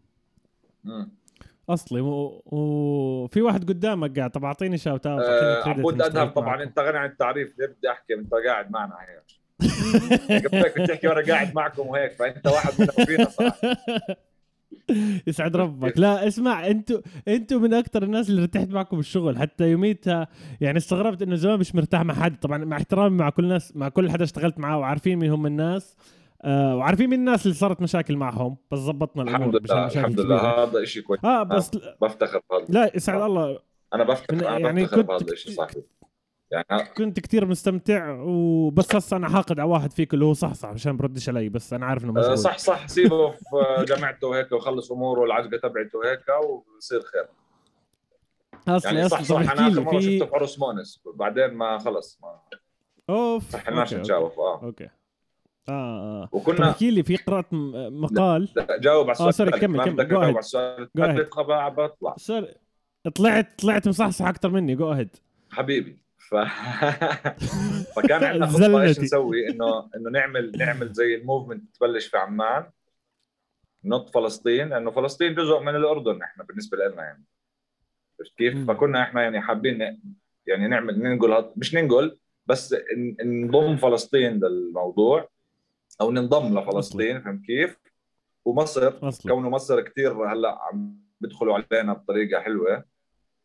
مم.
أصلي و- وفي واحد قدامك قاعد طب أعطيني شاوت اوت
آه عبود أدهم طبعا انت غني عن التعريف ليه بدي أحكي أنت قاعد معنا هيك قبلك كنت تحكي وأنا قاعد معكم وهيك فأنت واحد منا وفينا صح
يسعد ربك. لا اسمع أنتوا أنتوا من أكثر الناس اللي ارتحت معكم بالشغل حتى يوميتها يعني استغربت إنه زمان مش مرتاح مع حد. طبعا مع احترامي مع كل الناس مع كل حدا اشتغلت معاه وعارفين مين هم الناس آه وعارفين مين الناس اللي صارت مشاكل معهم. بس زبطنا الأمور
الحمد لله الحمد لله. هذا شيء كويس.
آه بس
بفتخر بهذا.
لا يسعد الله.
أنا بفتخر
من-
أنا
يعني
بفتخر بهذا الشيء صاحبي يعني
كنت كتير مستمتع وبس هسه أنا حاقد على واحد فيك اللي هو صح صح عشان بردش علي بس أنا عارف إنه
آه،
مشغول.
صح صح سيبه في جامعته وهيك ويخلص أموره والعجقه تبعته وهيك وبصير خير.
أصلي
يعني صح
أصلي.
صح
طب
أنا
آخر
مرة شفته
في
في عرس مونس بعدين ما خلص ما
أوف
صحناش
أوكي،
نتجاوب
آه. أوكي. آه آه.
وكنا
احكي لي في قرات م- مقال؟
لا، جاوب على السؤال
آه، سوري،. كمل،
ما
كمل. Go ahead.
الثالث خبا بطلع
سوري طلعت طلعت مصحصح أكثر مني. جو اهيد
حبيبي. ف... فكان عندنا خطة
إيش.
نسوي انه إنه نعمل نعمل زي الموفمنت تبلش في عمان نط فلسطين لأنه فلسطين جزء من الأردن إحنا بالنسبة لنا يعني عرفت كيف؟ فكنا إحنا يعني حابين يعني نعمل ننقل هاد- مش ننقل بس نضم فلسطين للموضوع أو ننضم لفلسطين فهمت كيف؟ ومصر كونه مصر كثير هلأ عم بيدخلوا علينا بطريقة حلوة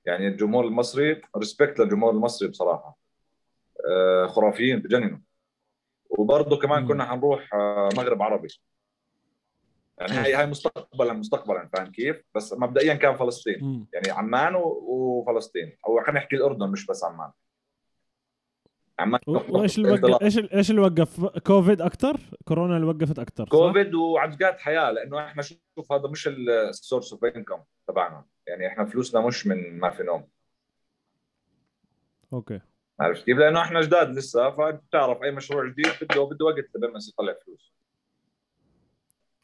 يعني الجمهور المصري ريسبكت للجمهور المصري بصراحة. آه، خرافيين بجننوا وبرضه كمان. كنا حنروح آه، مغرب عربي. يعني هاي هاي مستقبلا مستقبلا فاهم كيف؟ بس مبدئيا كان فلسطين. يعني عمان وفلسطين. أو خلينا نحكي الأردن مش بس عمان. عمان
و- وإيش اللي وقف إيش ال- إيش اللي وقف؟ كوفيد أكثر كورونا اللي وقفت أكثر
كوفيد وعجقات حياة لأنه إحنا شوف هذا مش ال source of income تبعنا. يعني إحنا فلوسنا مش من ما في نوم
okay.
عرفت كيف؟ لأنه إحنا جداد لسه فبتعرف أي مشروع جديد بده بده وقت لبس يطلع فلوس.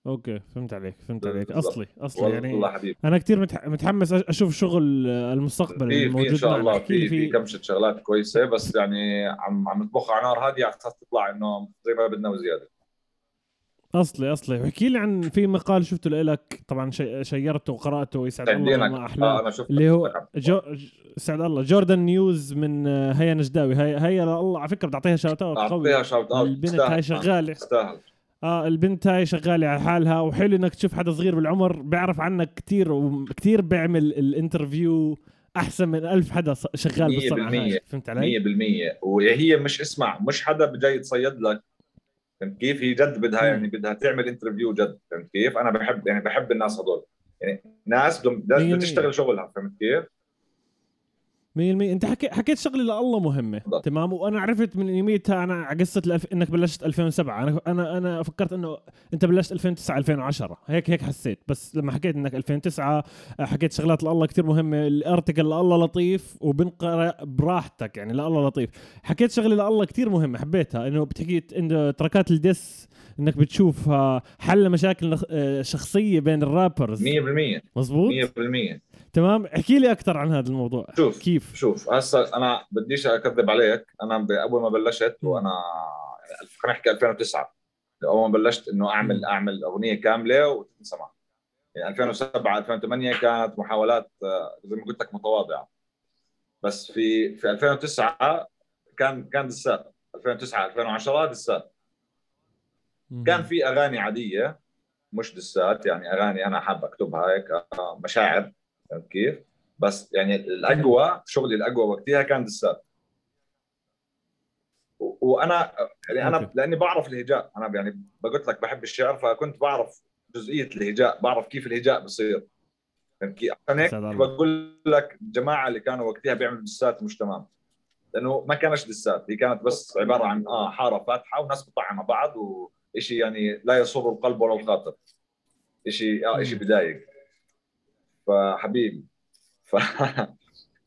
okay فهمت عليك فهمت عليك. أصلي أصلي. يعني
والله حبيبي.
أنا كثير متح... متحمس أشوف شغل المستقبل
في في
الموجود
ان شاء. الله في في كمشة شغلات كويسة بس يعني عم عم نطبخ على نار هادية على أساس تطلع إنه زي ما بدنا وزيادة.
أصلي أصلي. احكي لي عن في مقال شفته لك طبعا شي- شيرته وقرأته يسعد الله ما
عندنا آه
أحلى
أنا شفت
اللي هو جو سعد الله. Jordan News من آه، هيا نجداوي. هيا هيا الله على فكرة بتعطيها shout out قوي.
أعطيها shout out
البنت هاي شغالة.
تستاهل.
آه البنت هاي شغالة على حالها. وحلو إنك تشوف حدا صغير بالعمر بيعرف عنك كتير وكتير بيعمل ال interview أحسن من ألف حدا شغال
بالصنعة.
فهمت علي؟
100% وهي مش اسمع مش حدا جاي يتصيد لك. فهمت كيف هي جد بدها. يعني بدها تعمل interview جد فهمت كيف أنا بحب يعني بحب الناس هذول يعني ناس بدها. تشتغل شغلها فهمت كيف
100% انت حكي حكيت شغله لله مهمة.
بالضبط.
تمام؟ وأنا عرفت من يوميتها أنا على قصة الألف... انك بلشت 2007 أنا أنا أنا فكرت انه انت بلشت 2009 2010 هيك هيك حسيت. بس لما حكيت انك 2009 حكيت شغلات لله كتير مهمة. الارتكل لله لطيف وبنقرأ براحتك. يعني لله لطيف. حكيت شغله لله كتير مهمة. حبيتها. انه بتحكي انه تركات الدس انك بتشوف آه، حل مشاكل آه، شخصية بين الرابرز.
100%
مزبوط
100%
تمام؟ احكي لي أكثر عن هذا الموضوع.
شوف
كيف؟
شوف هسا أنا بديش أكذب عليك. أنا أول ما بلشت. وأنا خلينا نحكي 2009 أول ما بلشت إنه اعمل. أعمل أغنية كاملة وتنسمع. يعني 2007 2008 كانت محاولات آه، زي ما قلت لك متواضعة. بس في في 2009 كان كان دسات 2009 2010 دسات كان في أغاني عادية مش دسات يعني أغاني أنا حاب أكتبها هيك آه، مشاعر. فهمت كيف؟ بس يعني الأقوى شغلي الأقوى وقتها كان دسات وأنا يعني
أنا.
لأني بعرف الهجاء أنا يعني قلت لك بحب الشعر فكنت بعرف جزئية الهجاء بعرف كيف الهجاء بصير؟ عشان هيك. بقول لك الجماعة اللي كانوا وقتها بيعملوا دسات مش تمام لأنه ما كانش دسات هي كانت بس عبارة عن آه حارة فاتحة وناس بتطعم بعض وشيء يعني لا يسر القلب ولا الخاطر شيء آه شيء. بدايق فحبيبي. ف...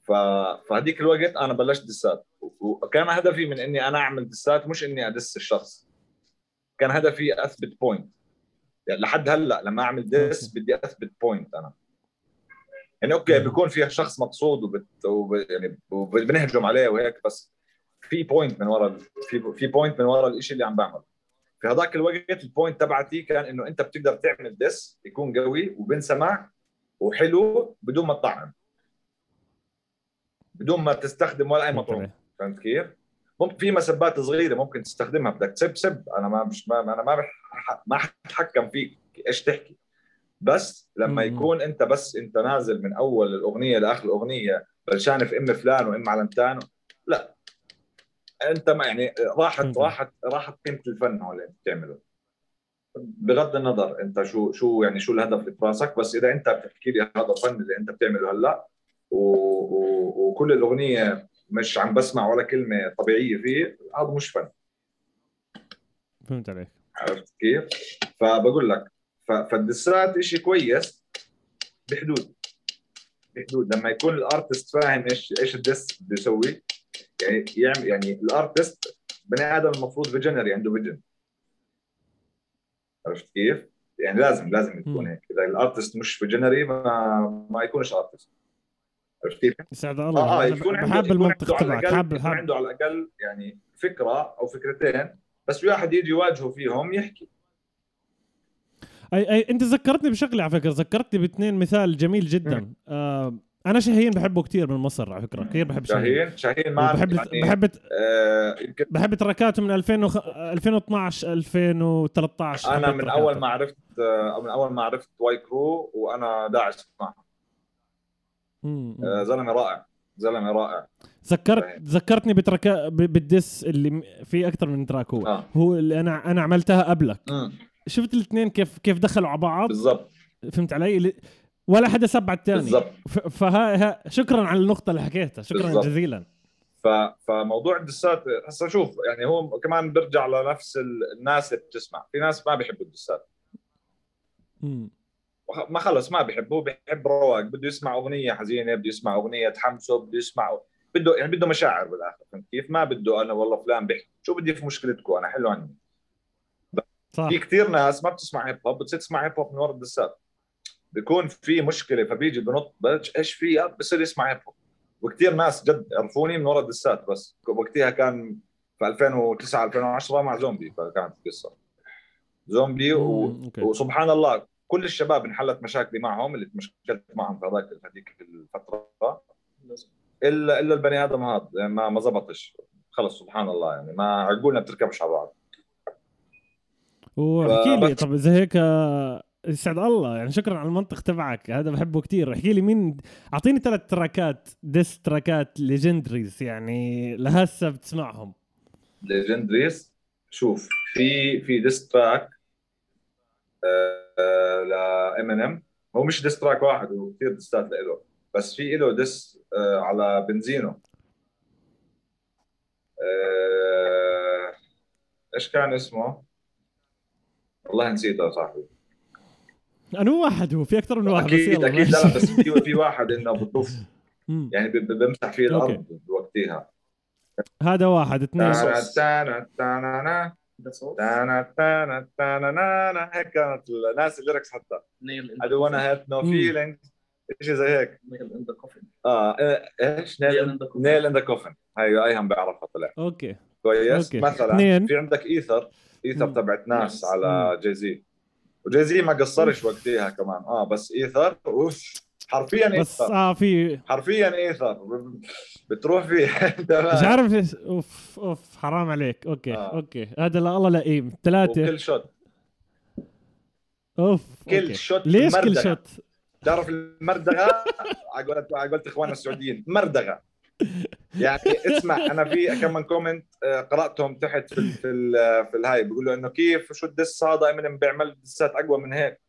ف... فهديك الوقت أنا بلشت دسات. وكان هدفي من إني أنا أعمل دسات مش إني أدس الشخص. كان هدفي أثبت point يعني لحد هلأ لما أعمل diss بدي أثبت point أنا. يعني
okay.
بيكون في شخص مقصود وبت... وب... يعني وبنهجم عليه وهيك بس في point من ورا في في point من ورا الشيء اللي عم بعمله. في هذاك الوقت ال point تبعتي كان إنه أنت بتقدر تعمل diss يكون قوي وبنسمع وحلو بدون ما تطعم. بدون ما تستخدم ولا أي مطعوم. فهمت كيف؟ ممكن في مسبات صغيرة ممكن تستخدمها بدك تسب سب. أنا ما مش ما أنا ما بح ما حتحكم فيك إيش تحكي. بس لما. يكون أنت بس أنت نازل من أول الأغنية لآخر الأغنية بلشان في أم فلان وأم علمتان لا. أنت ما يعني راحت. راحت راحت قيمة الفن هو اللي بتعمله. بغض النظر انت شو شو يعني شو الهدف اللي في راسك بس إذا أنت بتحكي لي هذا فن اللي أنت بتعمله هلأ و... و... وكل الأغنية مش عم بسمع ولا كلمة طبيعية فيه هذا مش فن.
فهمت عليك.
عرفت كيف؟ فبقول لك ف... فالدسات شيء كويس بحدود بحدود. لما يكون الأرتست فاهم إيش إيش الدس بده يسوي يعني يعني الأرتست بني آدم المفروض visionary عنده vision عرفت كيف؟ يعني لازم لازم يكون
مم.
هيك. إذا ال artist مش visionary ما ما يكونش artist. عرفت كيف؟
يسعد الله.
آه
أنا
يكون يكون
المنطق تبعك حاب حاب.
عنده على الأقل يعني فكرة أو فكرتين بس واحد يجي يواجهه فيهم يحكي.
اي اي أنت ذكرتني بشغلة على فكرة. ذكرتني باثنين مثال جميل جدا. آه أنا شاهين بحبه كثير من مصر على فكرة كثير بحب شاهين.
شاهين؟ ما
بحب
يعني
بحب
آه
بحب tracks اته من 2000 وخ... 2012 2013 أنا
من
tracks
اته. أول ما عرفت آه من أول ما عرفت واي كرو وأنا داعس اسمعها
مم.
آه زلمة رائع زلمة رائع.
ذكرت. ذكرتني ب track بال diss اللي في أكثر من track هو
آه.
هو اللي أنا أنا عملتها قبلك.
مم.
شفت الاثنين كيف كيف دخلوا على بعض؟
بالضبط.
فهمت علي؟ ولا حدا سب على الثاني
بالضبط
فها شكرا على النقطة اللي حكيتها. شكرا
بالضبط.
جزيلا.
ف... فموضوع الدسات هسه شوف يعني هو كمان بيرجع لنفس ال- الناس اللي بتسمع. في ناس ما بيحبوا الدسات. ما خلص ما بيحبه بيحب رواق. بده يسمع أغنية حزينة بده يسمع أغنية تحمسه بده يسمع بده يعني بده مشاعر بالآخر. فهمت كيف؟ ما بده أنا والله فلان بيحكي شو بدي في مشكلتكم؟ أنا حلو عني.
صح.
في كثير ناس ما بتسمع هيب هوب بتصير تسمع هيب هوب من ورا الدسات. بيكون في مشكلة فبيجي بنط بلش إيش في؟ بصير يسمع هيب هوب وكثير ناس جد عرفوني من ورا الدسات بس. وقتها كان في 2009 2010 مع زومبي فكانت القصة. زومبي و... وسبحان الله كل الشباب انحلت مشاكلي معهم اللي تمشكلت معهم في هذاك هذيك الفترة. الا إلا البني آدم هذا يعني ما ما زبطش. خلص سبحان الله يعني ما عقولنا بتركبش على بعض.
واحكي لي طب إذا هيك يسعد الله. يعني شكرا على المنطق تبعك. هذا بحبه كتير. احكي لي مين أعطيني ثلاث tracks ديس tracks ليجندريز يعني لهسه بتسمعهم.
legendaries شوف في في diss track لامينيم هو مش diss track واحد هو كثير dissات له. بس في له diss آه على بنزينو. آه إيش كان اسمه؟ والله نسيته يا صاحبي.
أنا واحد هو في أكثر من واحد بس أكيد
أكيد لا بس في في واحد إنه بطوف.
مم.
يعني بمسح فيه. الأرض بوقتها.
هذا واحد اثنين
تانا تانا تانا نا،
ده صوت
تانا تانا تانا نا نا. هيك كانت الناس الليركس حتى.
نيل
I don't wanna have no
مم.
feelings شيء زي هيك؟
نيل ان ذا كوفن
آه إيه-
إيش؟
نيل ان ذا كوفن هي أيهم بعرفها طلع
أوكي.
كويس.
أوكي.
مثلا. في عندك إيثر.
إيثر.
تبعت ناس
مم.
على جي زي وجي زي ما قصرش وقتها كمان. آه بس إيثر أوف. حرفيا
بس
إيثر.
آه في
حرفيا إيثر. بتروح فيه
مش؟ عارف أوف أوف حرام عليك. أوكي
آه.
أوكي. هذا لا الله لئيم ثلاثة.
وكل شوت.
أوف
كل
okay.
shot
ليش كل. shot؟
تعرف المردغة؟ على قولت إخواننا السعوديين. مردغة. يعني اسمع أنا في كم من comment آه، قرأتهم تحت في ال في ال في الهاي. بيقولوا إنه كيف شو ال diss هذا؟ امينيم بيعمل dissات أقوى من هيك.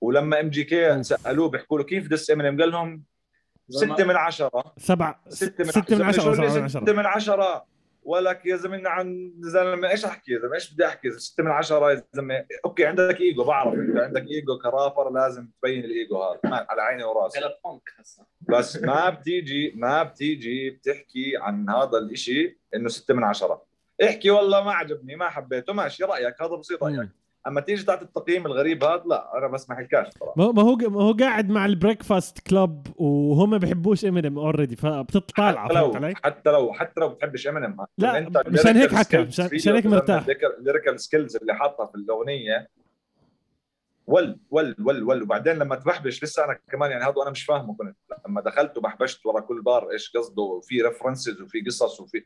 ولما ام جي كي سألوه بيحكوا له كيف diss امينيم قال لهم ستة من عشرة.
سبعة
ستة من
ستة من عشرة.
شو
سبعة
اللي
من
ستة
عشرة
من عشرة؟ ولك يا زلمة عن زلمة إيش أحكي يا زلمة؟ إيش بدي أحكي؟ ستة من عشرة يا زلمة okay عندك إيجو بعرف أنت عندك ego ك rapper لازم تبين الإيجو هذا. ما- على عيني وراسي. بس ما بتيجي ما بتيجي بتحكي عن هذا الإشي إنه ستة من عشرة. احكي والله ما عجبني ما حبيته ماشي رأيك هذا بسيط
رأيك.
أما تيجي تعطي التقييم الغريب هذا لا أنا بس ما حكاش صراحة
ما هو ما هو قاعد مع ال Breakfast Club وهم بيحبوش امينيم
already
فهمت
لو
علي؟
حتى لو حتى لو بتحبش امينيم
لا، مشان هيك حكى، مشان- مشان هيك مرتاح.
ال lyrical skills اللي حاطها في الأغنية ول ول ول ول وبعدين لما تبحبش لسه أنا كمان يعني هذا أنا مش فاهمه كنت لما دخلت وبحبشت ورا كل بار إيش قصده وفي references وفي قصص وفي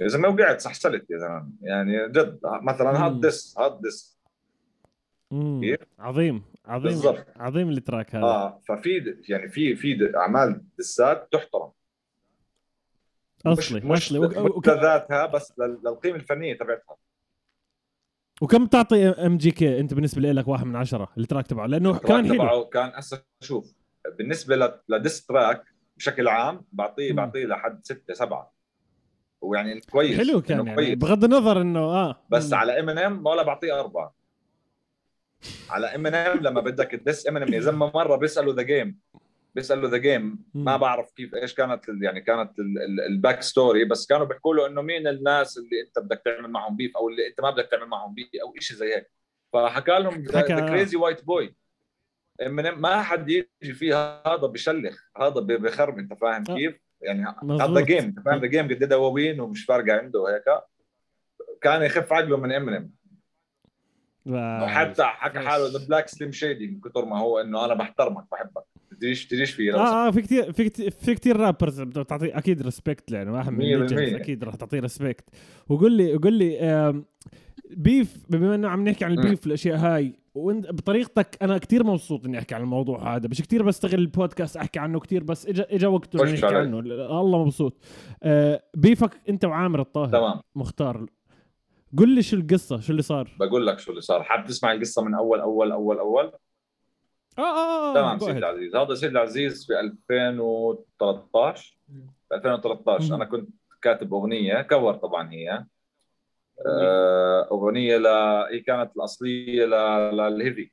يا زلمة وقعت سحسلت يا زلمة يعني جد مثلا. هاد diss هاد
مم.
كيف؟
عظيم عظيم
بالضبط.
عظيم ال track هذا
آه ففي يعني في في أعمال dissات تحترم
أصلي
مش
أصلي وك-
لذاتها بس لل- للقيمة الفنية تبعتها
وكم تعطي ام جي كي أنت بالنسبة لك واحد من عشرة ال track تبعه لأنه كان حلو
كان هسه شوف بالنسبة ل diss track بشكل عام بعطيه. بعطيه لحد ستة سبعة ويعني كويس
حلو كان يعني
كويس.
بغض النظر إنه آه
بس
مم.
على امينيم ولا بعطيه أربعة على ام ان ام لما بدك تدس ام ان ام يا زلمه مرة بيسألوا The Game بيسألوا The Game ما. بعرف كيف إيش كانت يعني كانت ال- ال- ال backstory بس كانوا بيحكوا له إنه مين الناس اللي أنت بدك تعمل معهم beef أو اللي أنت ما بدك تعمل معهم beef أو شيء زي هيك فحكى لهم ذا كريزي وايت بوي ما حد يجي فيه هذا بشلخ هذا بخرب أنت فاهم
آه.
كيف؟ يعني هذا. جيم فاهم ذا جيم قد دواوين ومش فارقة عنده هيك كان يخف عقله من امينيم. وحتى حكى حاله ذا بلاك سليم شيدي من كثر ما هو إنه أنا بحترمك بحبك تجيش تجيش لو
آه آه في كثير في كثير في كثير رابرز بتعطي أكيد ريسبكت يعني واحد من الليجندز. أكيد راح تعطيه ريسبكت وقول لي قول لي بيف بما إنه عم نحكي عن. البيف والأشياء هاي وانت بطريقتك أنا كثير مبسوط إني أحكي عن الموضوع هذا مش كثير بستغل البودكاست أحكي عنه كثير بس اجى اجى وقته نحكي. عنه. الله مبسوط. آه بيفك أنت وعامر الطاهر.
تمام.
مختار. قل لي شو القصة شو اللي صار؟
بقول لك شو اللي صار. حاب تسمع القصة من أول أول أول أول؟
آه آه آه
تمام
go
سيد. العزيز. هذا سيد العزيز في 2013 في 2013
مم.
أنا كنت كاتب أغنية cover طبعا هي. آه، أغنية ل هي كانت الأصلية ل- للهيفي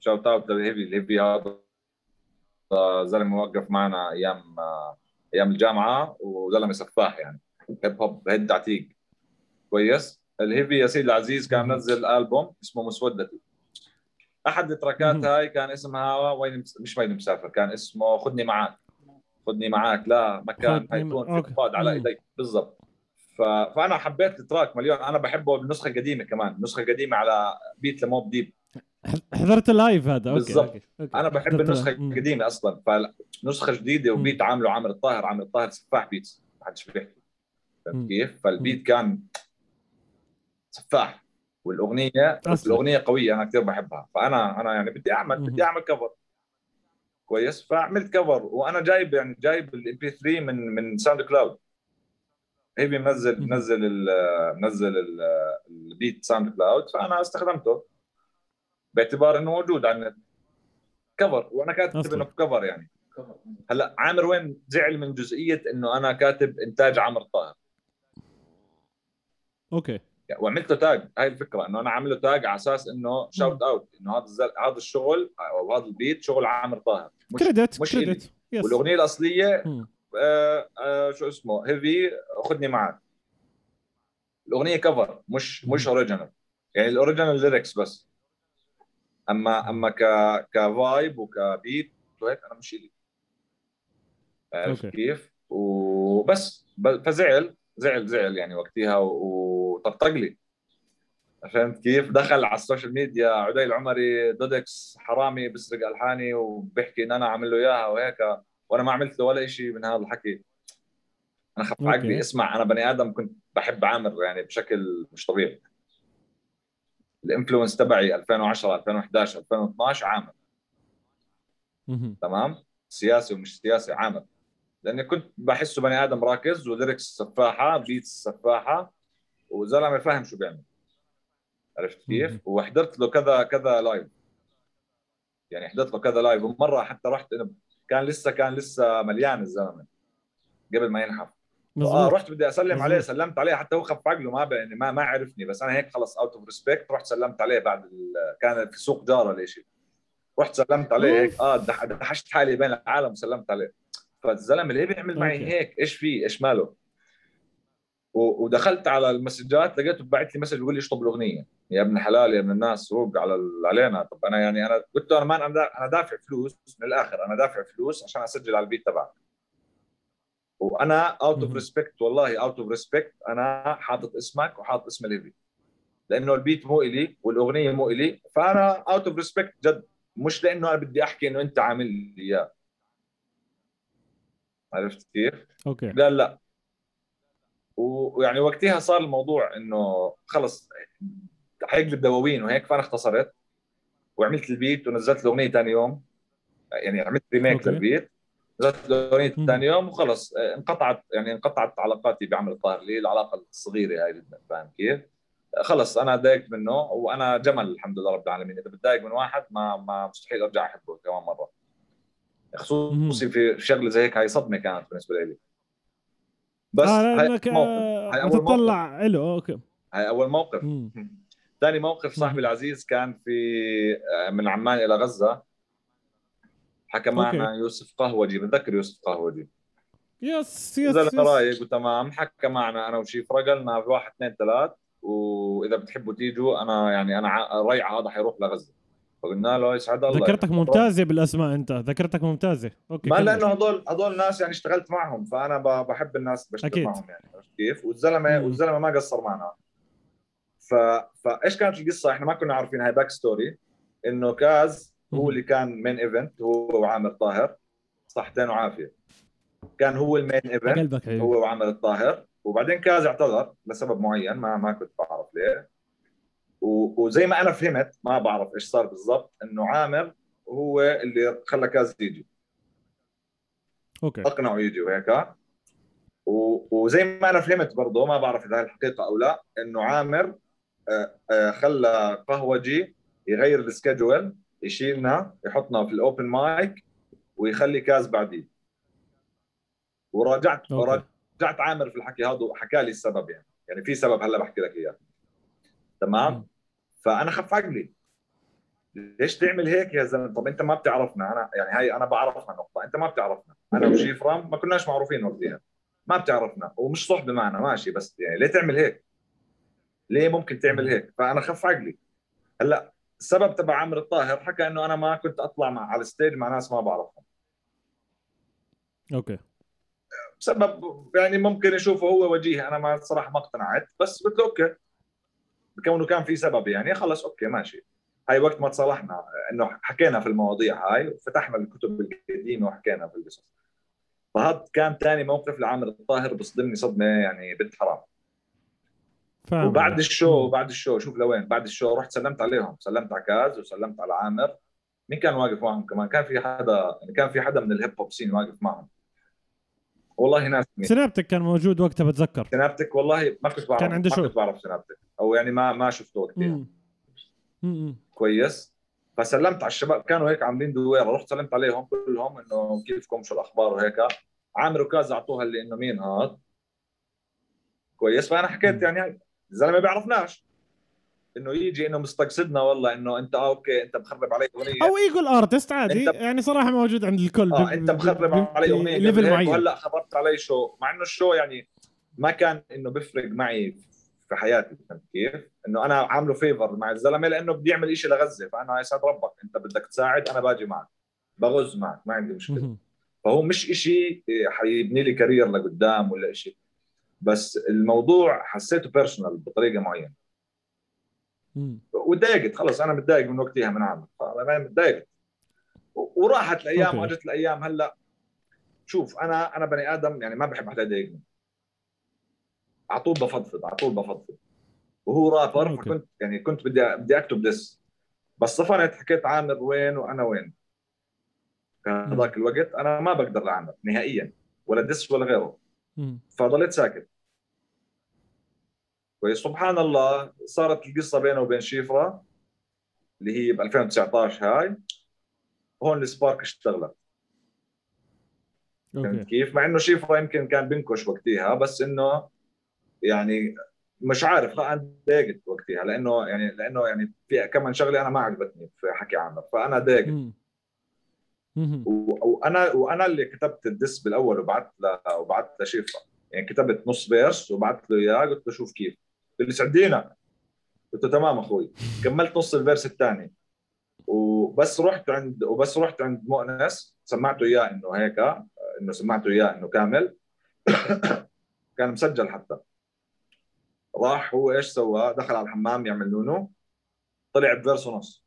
shout out للهيفي الهيفي هذا آه، زلمة وقف معنا أيام آه، أيام الجامعة وزلمة سفاح يعني. hip hop head عتيق. كويس. الهيفي يا سيدي العزيز كان. منزل ألبوم اسمه مسودتي. أحد ال
tracks.
هاي كان اسمها وين مش وين مسافر كان اسمه خدني معاك. خدني معاك. لا مكان حيكون في على. ايديك بالضبط. فأنا حبيت ال track مليون. أنا بحبه بالنسخه القديمه كمان النسخه القديمه على beat ل Mobb Deep.
حضرت ال live هذا. okay
بالضبط. أنا بحب
النسخة. القديمة
أصلا. فنسخة جديدة و beat عامله عامر الطاهر عامر الطاهر سفاح beats ما حدش بيحكي. فهمت كيف؟ فال beat كان سفاح. والأغنية
أصلاً.
الأغنية قوية أنا كثير بحبها. فأنا أنا يعني بدي
أعمل.
بدي أعمل cover كويس؟ فعملت cover وأنا جايب يعني جايب ال MP3 من من ساوند كلاود هيفي منزل
مم.
منزل ال- منزل ال- البيت ساوند كلاود فأنا استخدمته باعتبار إنه موجود على النت. cover وأنا كاتب. إنه cover يعني. هلأ عامر وين زعل من جزئية إنه أنا كاتب إنتاج عامر طاهر.
أوكي.
يعني وعملت له tag هاي الفكرة إنه أنا عامل له tag على أساس إنه shout out إنه هذا الزل... هذا الشغل أو هذا البيت شغل عامر طاهر. مش
credit
مش
credit yes
والأغنية الأصلية
مم.
آه آه شو اسمه هيفي خذني معك. الأغنية cover مش مش original يعني ال original lyrics بس. اما أما ك ك vibe وك beat وهيك أنا مش عرفت
أوكي.
كيف؟ وبس فزعل زعل زعل يعني وقتها وطقطق لي. فهمت كيف؟ دخل على ال social media عدي العمري دودكس حرامي بسرق الحاني وبيحكي إن أنا عامل له إياها وهيك. وأنا ما عملت له ولا شيء من هذا الحكي. أنا خف. عقلي اسمع أنا بني آدم كنت بحب عامر يعني بشكل مش طبيعي. ال influence تبعي 2010 2011 2012 عامر. تمام؟ سياسي ومش سياسي عامر. لأني كنت بحسه بني آدم راكز و lyrics سفاحة beats سفاحة وزلمة فاهم شو بيعمل. عرفت. كيف؟ وحضرت له كذا كذا live يعني حضرت له كذا live ومرة حتى رحت كان لسه كان لسه مليان الزلمة. قبل ما ينحف.
آه
رحت بدي أسلم
مظبوط.
عليه سلمت عليه حتى هو خف عقله ما يعني ما ما عرفني. بس أنا هيك خلص out of respect رحت سلمت عليه بعد ال... كان في سوق جارة ليش رحت سلمت عليه هيك. آه دح- دحشت حالي بين العالم وسلمت عليه. فالزلمة ليه بيعمل معي
أوكي.
هيك إيش في إيش ماله. ودخلت على ال messageات لقيته بعت لي message بيقول لي اشطب الأغنية. يا ابن حلال يا ابن الناس روق على. علينا. طب أنا يعني أنا قلت له أنا ما أنا دا- أنا دافع فلوس من الآخر. أنا دافع فلوس عشان أسجل على ال beat تبعك. وأنا out
of.
respect والله out of respect أنا حاطط اسمك وحاطط اسم الهيفي لأنه ال beat مو إلي والأغنية مو إلي فأنا out of respect جد. مش لأنه أنا بدي أحكي إنه أنت عامل لي إياه. عرفت كيف؟
أوكي.
لا لا. ويعني وقتها صار الموضوع إنه خلص. حيقلب دواوين وهيك فأنا اختصرت وعملت البيت ونزلت الاغنيه ثاني يوم. يعني عملت ريميك. للبيت. نزلت الاغنيه. ثاني يوم وخلص. آه، انقطعت يعني انقطعت علاقاتي بعمل الطاهر لي العلاقة الصغيرة هاي فاهم كيف؟ آه، خلص أنا ضايقت منه وأنا جمل الحمد لله رب العالمين. إذا بتضايق من واحد ما ما مستحيل أرجع أحبه كمان مرة. خصوصي في شغلة زي هيك هاي صدمة كانت بالنسبة لي. بس
آه
هاي موقف.
آه،
هاي أول
متطلع له أوكي.
هاي أول موقف. ثاني موقف صاحبي. العزيز كان في آه، من عمان إلى غزة حكى معنا
أوكي.
يوسف قهوجي بتذكر يوسف قهوجي
يس يس يس.
رايق وتمام حكى معنا أنا وشيف رجلنا في واحد اثنين ثلاث وإذا بتحبوا تيجوا أنا يعني أنا ريعة هذا حيروح لغزة فقلنا له يسعد الله
ذكرتك
يعني.
ممتازة بالأسماء أنت ذكرتك ممتازة أوكي
ما
كمل.
لأنه هذول هذول ناس يعني اشتغلت معهم فأنا بحب الناس بشتغل
أكيد.
معهم يعني عرفت كيف
والزلمة.
والزلمة ما قصر معنا ف... فايش كانت القصة؟ إحنا ما كنا عارفين. هاي back story إنه كاز هو. اللي كان main event هو وعامر طاهر. صحتين وعافية. كان هو ال
main event
هو وعامر الطاهر. وبعدين كاز اعتذر لسبب معين. ما ما كنت بعرف ليه. و... وزي ما أنا فهمت ما بعرف إيش صار بالضبط إنه عامر هو اللي خلى كاز يجي.
أوكي.
أقنعه يجي وهيك. و- وزي ما أنا فهمت برضه ما بعرف إذا هي الحقيقة أو لا إنه عامر خلى قهوجي يغير ال schedule يشيلنا يحطنا في ال open mic ويخلي كاز بعديه وراجعت
أوكي.
راجعت عامر في الحكي هذا وحكى لي السبب يعني. يعني في سبب هلا بحكي لك إياه. تمام؟
مم.
فأنا خف عقلي. ليش تعمل هيك يا زلمة؟ طب أنت ما بتعرفنا. أنا يعني هاي أنا بعرفها نقطة. أنت ما بتعرفنا. أنا وشيفرام ما كناش معروفين وقتها. ما بتعرفنا. ومش صحبة معنا ماشي بس يعني ليه تعمل هيك؟ ليه ممكن تعمل هيك؟ فأنا خف عقلي. هلأ السبب تبع عمرو الطاهر حكى إنه أنا ما كنت أطلع مع على ال stage مع ناس ما بعرفهم.
أوكي.
بسبب يعني ممكن يشوفه هو وجيه. أنا ما صراحة ما اقتنعت. بس قلت له أوكي. كونه كان في سبب يعني خلص أوكي ماشي. هاي وقت ما تصالحنا إنه حكينا في المواضيع هاي وفتحنا الكتب القديمة وحكينا في القصص. فهذا كان ثاني موقف لعامر الطاهر بصدمني صدمة يعني بنت حرام.
فاهم.
وبعد.
ال
show بعد ال show شوف لوين بعد ال show رحت سلمت عليهم سلمت على كاز وسلمت على عامر. مين كان واقف معهم كمان؟ كان في حدا يعني كان في حدا من ال hip hop scene واقف معهم. والله ناس
سنابتك كان موجود وقتها بتذكر.
سنابتك والله ما كنت بعرف
كان عنده
ما
شو؟
كنت بعرف سنابتك. أو يعني ما ما شفته وقتها. كويس. فسلمت على الشباب كانوا هيك عاملين دويرة. رحت سلمت عليهم كلهم إنه كيفكم شو الأخبار وهيك. عامر وكاز أعطوها اللي إنه مين هاد. كويس. فأنا حكيت. يعني الزلمة بيعرفناش. إنه يجي إنه مستقصدنا والله إنه أنت آه أوكي أنت مخرب علي أغنية.
أو ايجول ارتست عادي يعني صراحة موجود عند الكل
آه
أنت
مخرب علي أغنية.
ليفل معين.
وهلأ خربت علي show مع إنه ال show يعني ما كان إنه بيفرق معي في حياتي فهمت كيف؟ إنه أنا عامله favor مع الزلمة لأنه بدي يعمل شيء لغزة. فأنا يسعد ربك أنت بدك تساعد أنا باجي معك. بغز معك ما عندي
مشكلة.
فهو مش إشي حيبني لي career لقدام ولا إشي. بس الموضوع حسيته personal بطريقة
معينة.
وتضايقت خلص أنا متضايق من وقتها من عامر أنا متضايقت وراحت
الأيام.
واجت الأيام هلأ شوف أنا أنا بني آدم يعني ما بحب حدا يضايقني. على طول بفضفض على طول بفضفض. وهو rapper
okay.
فكنت يعني كنت بدي بدي أكتب diss بس صفنت حكيت عامر وين وأنا وين. هذاك الوقت أنا ما بقدر لعامر نهائيا. ولا diss ولا غيره. فضليت ساكت. كويس سبحان الله صارت القصة بينه وبين شيفرا اللي هي ب 2019 هاي هون ال spark اشتغلت. فهمت كيف؟ مع إنه شيفرا يمكن كان بنكش وقتها بس إنه يعني مش عارف لا أنا ضايقت وقتها لأنه يعني لأنه يعني في كمان شغلة أنا ما عجبتني في حكي عامر فأنا ضايقت وأنا وأنا اللي كتبت ال diss بالأول وبعثت ل وبعثت لشيفرا. يعني كتبت نص verse وبعثت له إياه قلت له شوف كيف. قال لي سعدينا قلت له تمام أخوي. كملت نص ال verse الثاني. وبس رحت عند وبس رحت عند مؤنس سمعته إياه إنه هيك إنه سمعته إياه إنه كامل. كان مسجل حتى. راح هو إيش سوى؟ دخل على الحمام يعمل نونو طلع ب verse
ونص.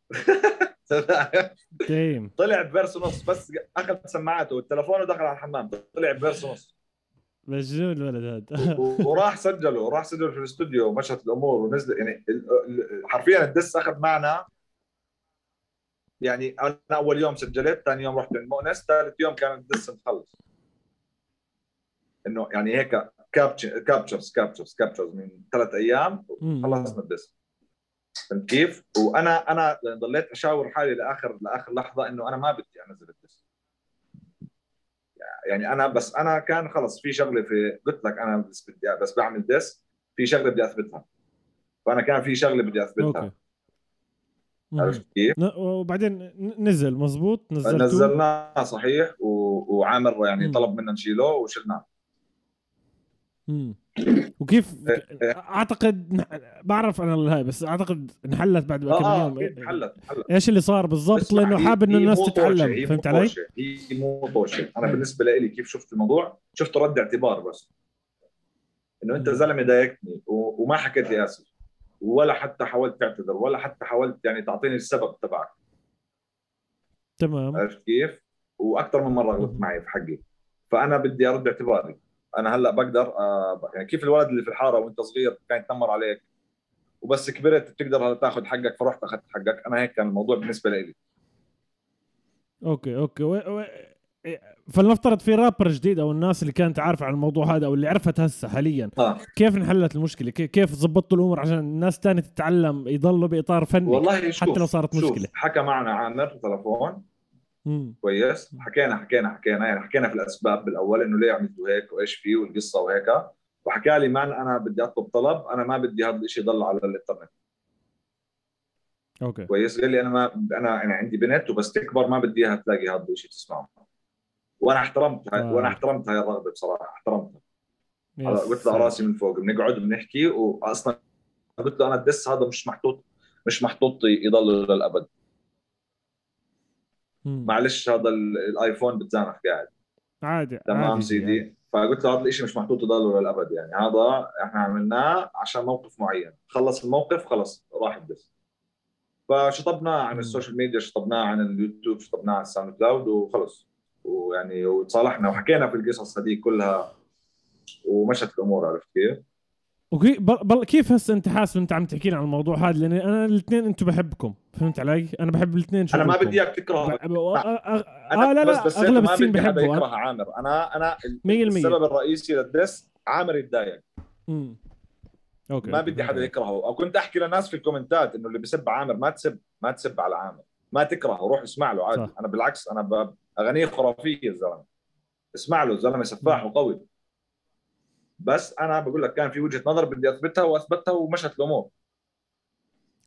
طلع ب verse ونص. بس أخذ سماعاته والتلفون ودخل على الحمام. طلع ب verse ونص.
مجنون الولد هذا.
وراح سجله وراح سجله في الاستوديو ومشت الأمور ونزل. يعني حرفيا ال diss أخذ معنا. يعني أنا أول يوم سجلت ثاني يوم رحت عند مؤنس ثالث يوم كان ال diss مخلص. إنه يعني هيك captures captures captures من ثلاث
أيام.
خلصنا ال diss. فهمت كيف؟ وأنا أنا ضليت أشاور حالي لاخر لآخر لحظة إنه أنا ما بدي أنزل ال diss. يعني أنا بس أنا كان خلص في شغلة في قلت لك أنا بس بدي بس بعمل diss في شغلة بدي أثبتها فأنا كان في شغلة بدي أثبتها
okay مم.
عرفت كيف؟
وبعدين نزل مزبوط نزلته
نزلناه صحيح و... وعامر يعني
مم.
طلب منا نشيله وشلناه
مم. وكيف
إيه.
اعتقد نح- بعرف أنا الهاي بس أعتقد انحلت بعد كم
آه
يوم
آه حلت حلت
إيش اللي صار بالضبط
لأنه
حابب
إنه
الناس تتعلم
هي
فهمت
مو
علي؟
طوشة، هي مو طوشه أنا بالنسبة لي كيف شفت الموضوع شفته رد اعتبار بس إنه
أنت.
زلمة ضايقتني وما حكيت لي أسف ولا حتى حاولت تعتذر ولا حتى حاولت يعني تعطيني السبب تبعك
تمام
عرفت كيف؟ وأكثر من مرة غلطت. معي في حقي فأنا بدي أرد اعتباري أنا هلأ بقدر آه يعني كيف الولد اللي في الحارة وأنت صغير كان يتنمر عليك وبس كبرت بتقدر هلأ تاخذ حقك فرحت اخذت حقك؟ أنا هيك كان الموضوع بالنسبة لي.
okay okay. و... و... إيه، فلنفترض في رابر جديد أو الناس اللي كانت عارفه عن الموضوع هذا أو اللي عرفت هسه حاليا
آه.
كيف انحلت المشكلة؟ كي- كيف ظبطتوا الأمور عشان الناس تاني تتعلم يضلوا بإطار فني
والله شوف
حتى لو صارت
شوف،
مشكلة.
حكى معنا عامر تلفون. كويس؟ حكينا حكينا حكينا يعني حكينا في الأسباب بالأول إنه ليه عملتوا هيك وإيش فيه والقصة وهيك وحكى لي man أنا بدي أطلب طلب أنا ما بدي هذا الشيء يضل على الإنترنت.
okay.
كويس؟ قال لي أنا ما أنا أنا عندي بنت وبس تكبر ما بدي إياها تلاقي هذا الشيء تسمعه. وأنا احترمت هاي
آه.
وأنا احترمت هاي الرغبة بصراحة احترمتها. قلت له راسي من فوق بنقعد بنحكي واصلا قلت له أنا ال diss هذا مش محطوط مش محطوط يضل
للأبد.
معلش هذا ال- الآيفون بتزانخ قاعد.
عادي
تمام
عادي.
سيدي.
يعني.
فقلت له هذا الشيء مش محطوط يضل للابد يعني. هذا إحنا عملناه عشان موقف معين. خلص الموقف خلص راح ال diss فشطبناه عن.
ال
social media شطبناه عن اليوتيوب شطبناه عن الساوند كلاود وخلص. ويعني وتصالحنا وحكينا في القصص هذه كلها ومشت الأمور عرفت كيف؟
بل كيف هسه انت حاسس انت عم تحكي لي عن الموضوع هذا؟ لأن أنا الاثنين أنتم بحبكم فهمت علي؟ أنا بحب الاثنين
أنا ما بدي إياك تكره
آه لا لا
بس
أغلب
ما
السين بحبه.
يكره عامر. أنا أنا
100%
السبب الرئيسي لل diss عامر يتضايق.
okay.
ما بدي حدا يكرهه. أو كنت أحكي للناس في ال comments ات إنه اللي بسب عامر ما تسب ما تسب على عامر. ما تكرهه. روح اسمع له عادي.
صح.
أنا بالعكس أنا ب- اغانيه خرافية الزلمة. اسمع له الزلمة سفاح وقوي. بس أنا بقول لك كان في وجهة نظر بدي أثبتها وأثبتها ومشت الأمور.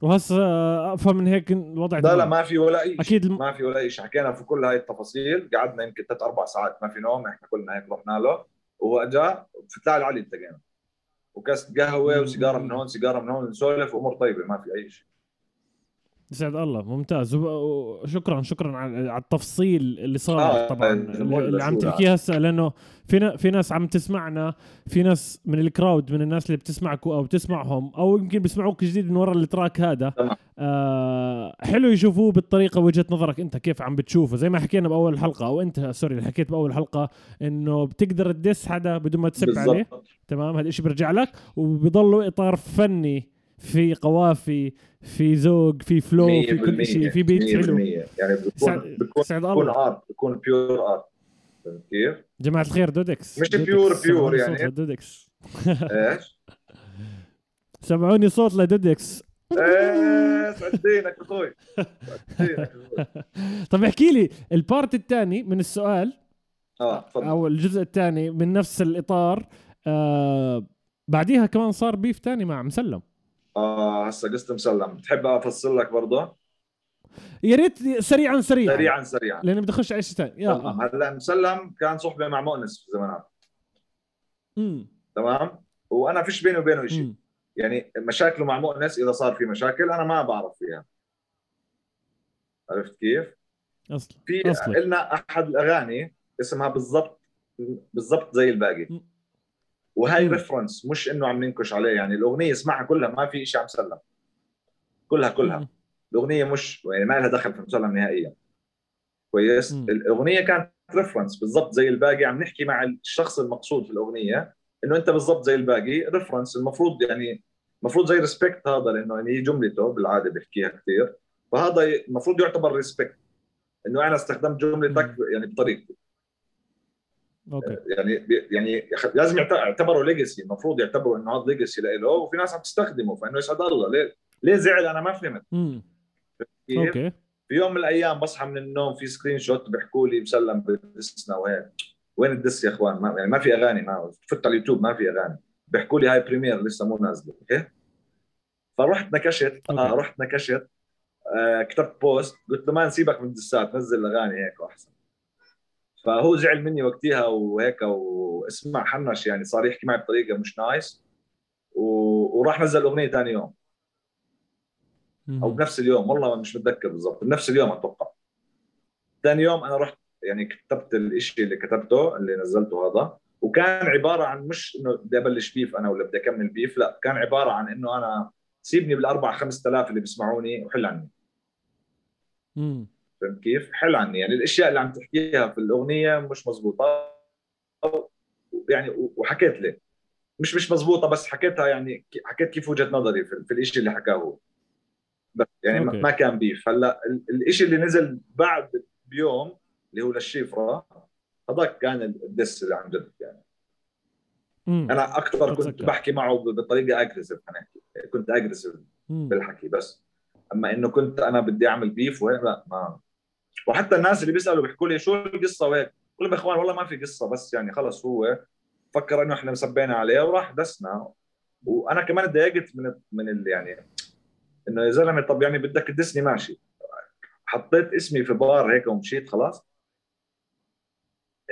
وهسه آه، أفهم من هيك الوضع
لا لا. ما في ولا اي شيء
أكيد الم...
ما في ولا شيء حكينا في كل هاي التفاصيل. قعدنا يمكن ثلاث أربع ساعات ما في نوم إحنا كلنا هيك رحنا له. وهو اجى في تلاعب العلي التقينا. وكاسة
قهوة.
وسيجارة من هون سيجارة من هون نسولف أمور طيبة ما في أي شيء
يسعد الله ممتاز. وشكرا شكرا على التفصيل اللي صار
آه،
طبعا
الأمور
اللي عم. تحكيها هسه لأنه في في ناس عم تسمعنا في ناس من ال crowd من الناس اللي بتسمعكم أو بتسمعهم أو يمكن بيسمعوك جديد من ورا ال track
هذا.
آه حلو يشوفوه بالطريقة وجهة نظرك أنت كيف عم بتشوفه. زي ما حكينا بأول حلقه أو أنت sorry اللي حكيت بأول حلقه إنه بتقدر تدس حدا بدون ما تسب عليه. تمام؟ هذا الشيء بيرجع لك وبيضلوا إطار فني. في قوافي في ذوق في فلو في كل شيء في بيت حلو.
100% يعني بيكون بيكون
سعد
بيكون
الله
ارت بيكون بيور ارت فهمت كيف؟
جماعة الخير دودكس.
مش
دودكس.
pure
سمعوني
يعني.
صوت لدودكس.
إيش؟
سمعوني صوت لدودكس.
إيه سعد دينك أخوي.
طب احكي لي ال part الثاني من السؤال
آه تفضل.
أو الجزء الثاني من نفس الإطار آه بعديها كمان صار beef ثاني مع مسلم.
آه هسه قصه مسلم بتحب أفصل لك برضه
يا ريت سريعا سريعا
سريعا سريعا
لأني بدي أخش على شيء ثاني. آه.
هلا مسلم كان صحبة مع مؤنس في زمانات
مم.
تمام وأنا فيش بيني وبينه شيء. يعني مشاكله مع مؤنس إذا صار في مشاكل أنا ما بعرف فيها عرفت كيف؟
أصلا
في. لنا أحد الأغاني اسمها بالضبط بالضبط زي الباقي
م.
وهي
م.
reference مش إنه عم ننكش عليه يعني الأغنية اسمعها كلها ما في شيء عن مسلم. كلها كلها.
مم.
الأغنية مش يعني ما لها دخل في المسلم نهائيا. كويس؟
م.
الأغنية كانت reference بالضبط زي الباقي. عم نحكي مع الشخص المقصود في الأغنية إنه أنت بالضبط زي الباقي reference المفروض يعني المفروض زي respect هذا لأنه يعني هي جملته بالعادة بيحكيها كثير فهذا المفروض يعتبر respect إنه أنا استخدمت جملتك يعني بطريقتي.
okay.
يعني يعني يخ- لازم يعت- يعتبروا legacy المفروض يعتبروا إنه هذا legacy له وفي ناس عم تستخدمه فإنه يسعد الله. ليه؟ ليه زعل؟ أنا ما فهمت.
مم.
كيف؟
okay.
في يوم من الأيام بصحى من النوم في screenshot بيحكوا لي مسلم بدسنا وهيك. وين ال diss يا إخوان؟ ما يعني ما في أغاني ما فت على اليوتيوب ما في أغاني. بيحكوا لي هاي premiere لسه مو نازلة okay؟ فرحت نكشت آه. رحت نكشت آه كتبت post قلت له ما نسيبك من الدسات نزل أغاني هيك وأحسن. فهو زعل مني وقتها وهيك واسمع حنش يعني صار يحكي معي بطريقة مش nice. و... وراح نزل أغنية ثاني يوم. أو بنفس اليوم والله مش متذكر بالضبط بنفس اليوم أتوقع. ثاني يوم أنا رحت يعني كتبت الشيء اللي كتبته اللي نزلته هذا. وكان عبارة عن مش إنه بدي أبلش beef أنا ولا بدي أكمل beef لا كان عبارة عن إنه أنا سيبني بالأربع خمس آلاف اللي بيسمعوني وحل عني.
مم.
فهمت كيف؟ حل عني يعني الأشياء اللي عم تحكيها في الأغنية مش مزبوطة يعني وحكيت ليه مش مش مزبوطة بس حكيتها يعني حكيت كيف وجهة نظري في, في الشيء اللي حكاه هو بس يعني
okay.
ما كان beef هلأ ال- الشيء اللي نزل بعد بيوم اللي هو للشيفره هذاك كان ال diss اللي عن جد يعني
مم.
أنا أكثر كنت
أتذكر.
بحكي معه بطريقة aggressive نحكي كنت
aggressive.
بالحكي بس أما إنه كنت أنا بدي أعمل beef وهيك لا ما وحتى الناس اللي بيسألوا بيحكوا لي شو القصة وهيك. بقول لهم يا إخوان والله ما في قصة بس يعني خلص هو فكر إنه إحنا مسبينا عليه وراح دسنا. وأنا كمان تضايقت من من ال يعني إنه يا زلمة طب يعني بدك تدسني ماشي. حطيت اسمي في بار هيك ومشيت خلاص.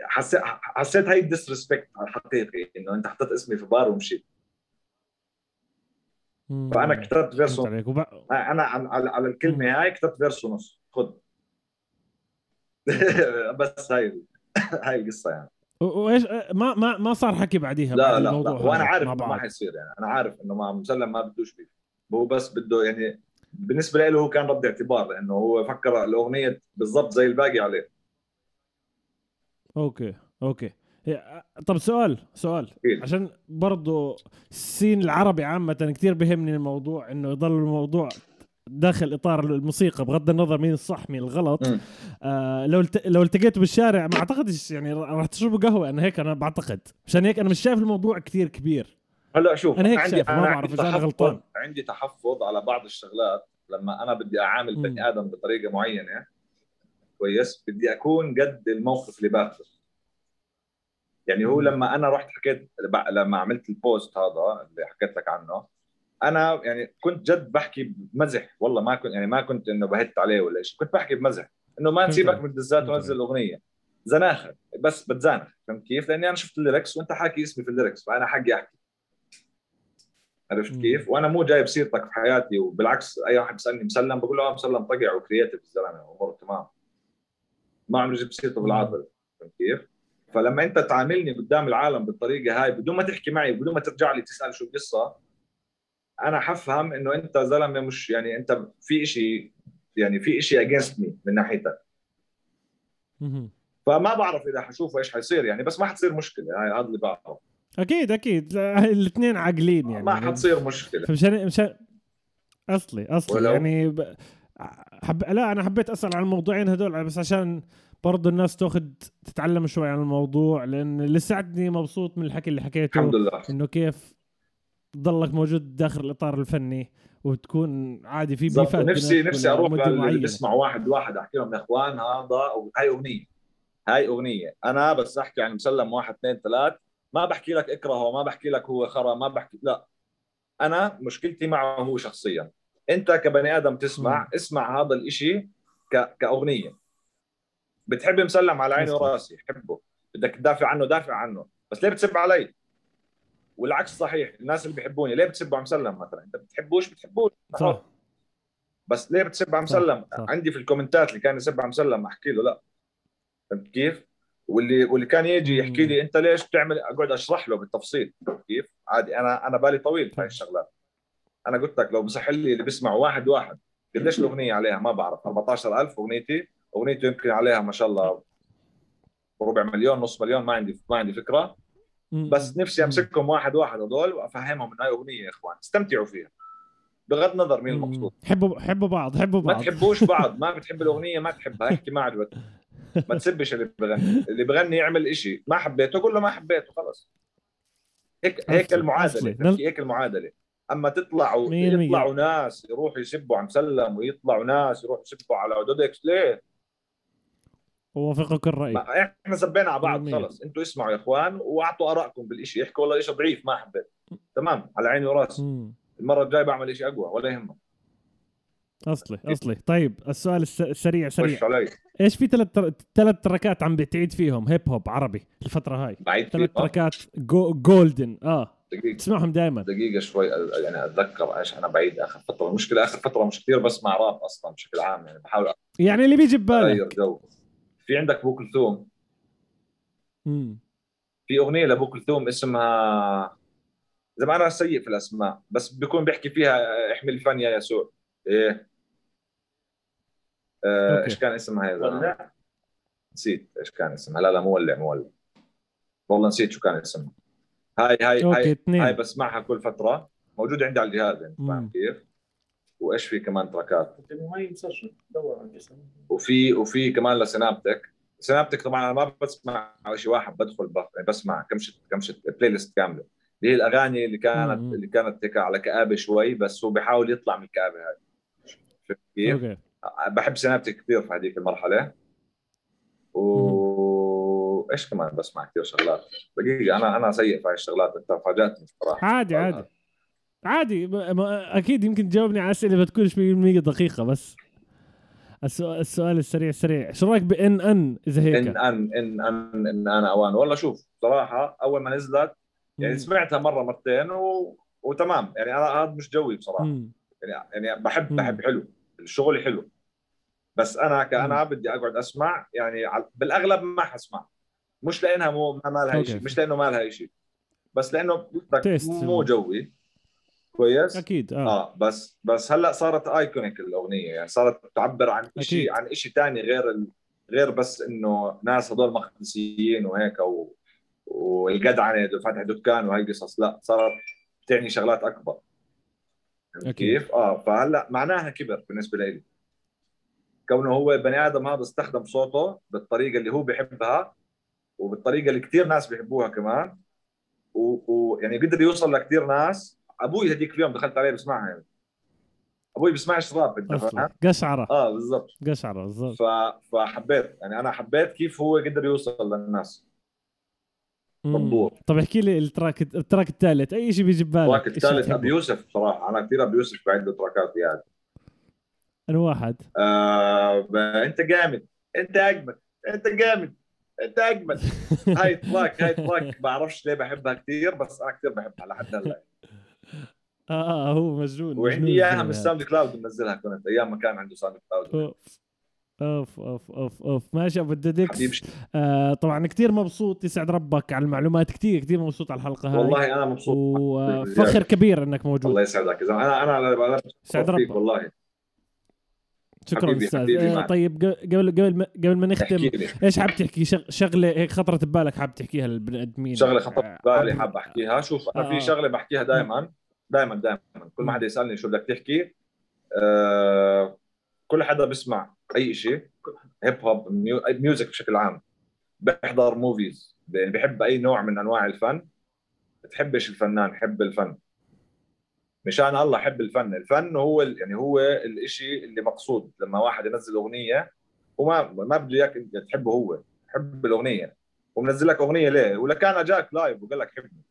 حسيت حسيت هاي ال disrespect حقيقي إنه أنت حطيت اسمي في بار ومشيت. فأنا كتبت
وب...
أنا على, على على الكلمة هاي كتبت verse ونص. خذ بس هاي هاي القصة يعني.
وإيش ما ما ما صار حكي بعديها
لا لا لا.
وأنا
عارف ما. حيصير يعني. أنا عارف إنه ما مسلم ما بدوش beef. هو بس بده يعني بالنسبة له هو كان رد اعتبار لأنه هو فكر الأغنية بالضبط زي الباقي عليه.
okay okay. طب سؤال سؤال.
أكيد.
عشان برضو ال scene العربي عامة كثير بهمني الموضوع إنه يضل الموضوع داخل إطار الموسيقى بغض النظر مين الصح مين الغلط. آه لو الت... لو التقيتوا بالشارع ما اعتقدش يعني راح تشربوا قهوة أنا هيك أنا بعتقد عشان هيك أنا مش شايف الموضوع كثير كبير
هلأ شوف
أنا هيك
عندي
شايف، ما
أنا
بعرف أنا
تحفظ-
غلطان.
عندي تحفظ على بعض الشغلات لما أنا بدي
أعامل.
بني آدم بطريقة معينة كويس بدي أكون قد الموقف اللي باخذه يعني هو. لما أنا رحت حكيت لما عملت ال post هذا اللي حكيت لك عنه أنا يعني كنت جد بحكي بمزح والله ما كنت يعني ما كنت إنه بهت عليه ولا شيء كنت بحكي بمزح إنه ما تسيبك. من
الدسات
ونزل الأغنية زناخة بس بتزانخ فهمت كيف؟ لأني أنا شفت ال lyrics وأنت حاكي اسمي في ال lyrics فأنا حقي أحكي عرفت. كيف؟ وأنا مو جايب سيرتك في حياتي وبالعكس أي واحد بيسألني مسلم بقول له آه مسلم طقع و creative الزلمة وأموره تمام ما عمري جبت سيرته بالعاطل فهمت كيف؟ فلما أنت تعاملني قدام العالم بالطريقة هاي بدون ما تحكي معي بدون ما ترجع لي تسأل شو القصة أنا حفهم إنه أنت زلمة مش يعني أنت في شيء يعني في شيء against me من ناحيتك. فما بعرف إذا حشوفه إيش حيصير يعني بس ما حتصير مشكلة هاي هذا اللي بعرف.
أكيد أكيد. الاثنين عاقلين يعني.
ما حتصير مشكلة.
فمشان مشان أصلي أصلي
ولو-
يعني ب... حب... لا أنا حبيت أسأل عن الموضوعين هذول بس عشان برضو الناس تاخذ تتعلم شوي عن الموضوع لأن لساتني مبسوط من الحكي اللي حكيته
الحمد لله.
إنه كيف تضلك موجود داخل الإطار الفني وتكون عادي في بيفات
نفسي نفسي
أروح.
بيسمعوا واحد واحد أحكي لهم يا إخوان هذا هاي أغنية. هاي أغنية. أنا بس أحكي عن مسلم واحد اثنين ثلاث. ما بحكي لك اكرهه ما بحكي لك هو خرا ما بحكي لا. أنا مشكلتي معه هو شخصيا. أنت كبني آدم تسمع
مم.
اسمع هذا الإشي ك... كأغنية. بتحب مسلم على عيني. وراسي حبه. بدك تدافع عنه دافع عنه. بس ليه بتسب علي؟ والعكس صحيح الناس اللي بيحبوني ليه بتسبوا على مسلم مثلا؟ انت بتحبوش بتحبوش.
صح.
بس ليه بتسب على
صح،
مسلم
صح.
عندي في الكومنتات اللي كان يسب على مسلم أحكي له لا. فهمت كيف؟ واللي واللي كان يجي يحكي لي أنت ليش بتعمل أقعد أشرح له بالتفصيل. كيف؟ عادي أنا أنا بالي طويل في هاي الشغلات. أنا قلت لك لو بصح لي اللي بيسمعوا واحد واحد. قديش الأغنية عليها؟ ما بعرف. 14000 أغنيتي. أغنيته يمكن عليها ما شاء الله ربع مليون نص مليون ما عندي ما عندي
فكرة.
بس نفسي. أمسكهم واحد واحد هذول وأفهمهم إنه هاي أغنية يا إخوان. استمتعوا فيها. بغض النظر مين. المقصود.
حبوا حبوا بعض حبوا
ما
بعض.
تحبوش بعض. ما بتحب الأغنية ما تحبها. احكي ما عجبتك ما تسبش اللي بغني. اللي بغني يعمل إشي. ما حبيته قول له ما حبيته خلص. هيك هيك المعادلة؟ هيك المعادلة. أما تطلعوا. يطلعوا ناس يروحوا يسبوا على مسلم ويطلعوا ناس يروحوا يسبوا على دودكس ليه؟
اوافقك
الرأي. إحنا سبينا على بعض. خلص. أنتوا اسمعوا يا إخوان وأعطوا آرائكم بالإشي. احكوا والله إشي ضعيف ما حبيت. تمام؟ على عيني وراسي. المرة الجاية بعمل إشي أقوى ولا يهمك.
أصلي أصلي. طيب السؤال الس- السريع سريع. إيش في ثلاث ثلاث تراكات عم بتعيد فيهم؟ hip hop عربي الفترة هاي.
بعيد
ثلاث تراكات جو جولدن آه.
دقيقة.
تسمعهم دائما
دقيقة شوي يعني أتذكر إيش أنا بعيد آخر فترة. المشكلة آخر فترة مش كثير بسمع راب أصلا بشكل عام يعني بحاول
يعني اللي بيجي ببالك
في عندك ابو كلثوم. في أغنية لابو كلثوم اسمها زي ما أنا سيء في الأسماء بس بيكون بيحكي فيها احمل الفن يا يسوع. إيه؟ آه،. إيش كان اسمها يا زلمه نسيت إيش كان اسمها. لا لا مولع مولع. والله نسيت شو كان اسمها. هاي هاي هاي هاي بسمعها كل فترة. موجوده عندي على الجهاز
مم.
فاهم كيف؟ وإيش في كمان تراكات؟
دور عن اسم
وفي وفي كمان لسنابتك. سنابتك طبعا أنا ما بسمع شيء واحد بدخل بف... يعني بسمع كمشة كمشة playlist كاملة. اللي هي الأغاني اللي كانت
مم.
اللي كانت هيك على كآبة شوي بس هو بيحاول يطلع من الكآبة هاي. فهمت كيف؟
okay.
بحب سنابتك كثير في هذيك المرحلة. و إيش كمان بسمع كثير شغلات؟ دقيقة أنا أنا سيء في هاي الشغلات أنت فاجأتني صراحة
عادي عادي. عادي أكيد يمكن تجاوبني على أسئلة بتكونش 100% دقيقة بس السؤال, السؤال السريع سريع شو رأيك بإن أن إذا هيك؟
إن أن إن أن إن أنا أوان. والله شوف صراحة أول ما نزلت يعني
مم.
سمعتها مرة مرتين و... وتمام. يعني أنا هذا مش جوي بصراحة.
مم.
يعني يعني بحب
مم.
بحب حلو. الشغل حلو. بس أنا كانا بدي أقعد أسمع يعني بالأغلب ما حسمع مش لأنها مو ما لها. شيء مش لأنه ما لها شيء بس
لأنه.
مو جوي. كويس
أكيد آه,
آه بس بس هلأ صارت ايكونيك الأغنية يعني صارت تعبر عن. شيء عن شيء ثاني غير ال... غير بس إنه ناس هذول مقدسيين وهيك و... والجدعنة فتح دكان وهي قصص لأ صارت تعني شغلات أكبر
أكيد.
كيف؟ آه فهلأ معناها كبر بالنسبة لي كونه هو البني آدم هذا استخدم صوته بالطريقة اللي هو بيحبها وبالطريقة اللي كثير ناس بيحبوها كمان ويعني و... يعني قدر يوصل لكثير ناس أبوي هذيك اليوم دخلت عليه بسمعها يعني. أبوي بسمعش راب
أنت
فاهم؟
قشعره
آه بالضبط.
قشعره بالضبط.
ف... فحبيت يعني أنا حبيت كيف هو قدر يوصل للناس. مضبوط.
طب احكي لي ال track ال track الثالث. أي شيء بيجي ببالك
ال
track
الثالث؟ أبي يوسف بصراحه أنا كثير أبي يوسف بعد تراكات يعني.
أنا واحد.
آه ب... أنت جامد. أنت أجمد. أنت جامد. أنت أجمد. هاي track هاي track. بعرفش ليه بحبها كثير بس أنا كثير بحبها لحد هلأ.
آه آه هو مجنون
وعندي
إياها
من
هذا.
Sound Cloud منزلها كنت أيام ما كان عنده Sound
Cloud. أوف أوف أوف أوف ماشي أبو الددكس. آه طبعا كثير مبسوط يسعد ربك على المعلومات كثير كثير مبسوط على الحلقة هاي
والله أنا مبسوط.
وفخر كبير إنك موجود.
الله يسعدك. إذا أنا أنا
يسعد ربك.
والله.
شكرا
حبيبي-
أستاذ.
حبيبي
آه. طيب قبل قبل ما قبل ما نختم إيش حاب تحكي؟ شغ- شغلة هيك خطرت ببالك حاب تحكيها للبني آدمين؟
شغلة خطرت
آه،
بالي
عم-
حاب أحكيها. شوف أنا
آه.
في شغلة بحكيها دائما دائما دائما كل ما حدا يسألني شو بدك تحكي آه كل حدا بسمع أي شيء hip hop mu- music بشكل عام. بيحضر movies يعني بحب أي نوع من أنواع الفن. بتحبش الفنان حب الفن. مشان الله حب الفن. الفن هو يعني هو الإشي اللي مقصود. لما واحد ينزل أغنية وما ما بده إياك انت تحبه هو. حب الأغنية. ومنزل لك أغنية ليه؟ ولا كان أجاك live وقال لك حبني.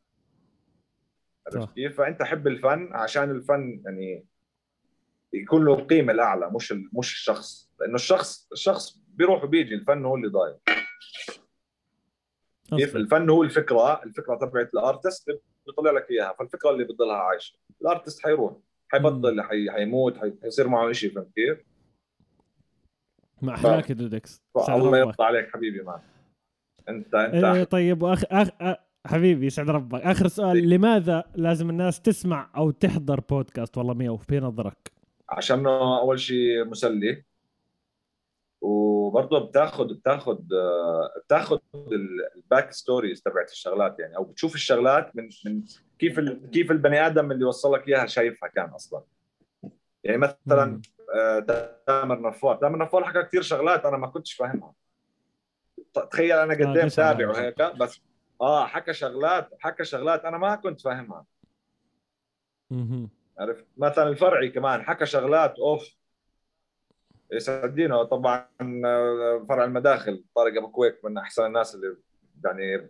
عرفت كيف؟ فأنت حب الفن عشان الفن يعني يكون له القيمه الأعلى مش ال- مش الشخص. لأنه الشخص الشخص بيروح وبيجي الفن هو اللي ضايل. كيف. الفن هو الفكرة الفكرة تبعت ال artist بيطلع لك إياها. فالفكرة اللي بتضلها عايشة. ال artist حيروح حيبطل حي... حيموت حي... حيصير معه شيء فهمت كيف؟
ما احلاك يا دودكس يسعد
الله. يرضى عليك حبيبي man أنت أنت
إيه طيب واخ أخ... حبيبي يسعد ربك. آخر سؤال لماذا لازم الناس تسمع أو تحضر بودكاست؟ والله ميوف بنظرك
عشانه أول شيء مسلي. وبرضه بتاخذ بتاخذ بتاخذ ال back stories تبعت الشغلات يعني أو بتشوف الشغلات من من كيف. كيف البني آدم اللي وصل لك إياها شايفها كان أصلا. يعني مثلا. آه، تامر نفار تامر نفار حكى كثير شغلات أنا ما كنتش فاهمها. تخيل أنا قد
آه،
إيه
قشعة.
متابع وهيك بس آه حكى شغلات حكى شغلات أنا ما كنت فاهمها. عرفت؟ مثلا الفرعي كمان حكى شغلات أوف. يسعدينا طبعا آه، فرع المداخل طارق أبو كويك من أحسن الناس اللي يعني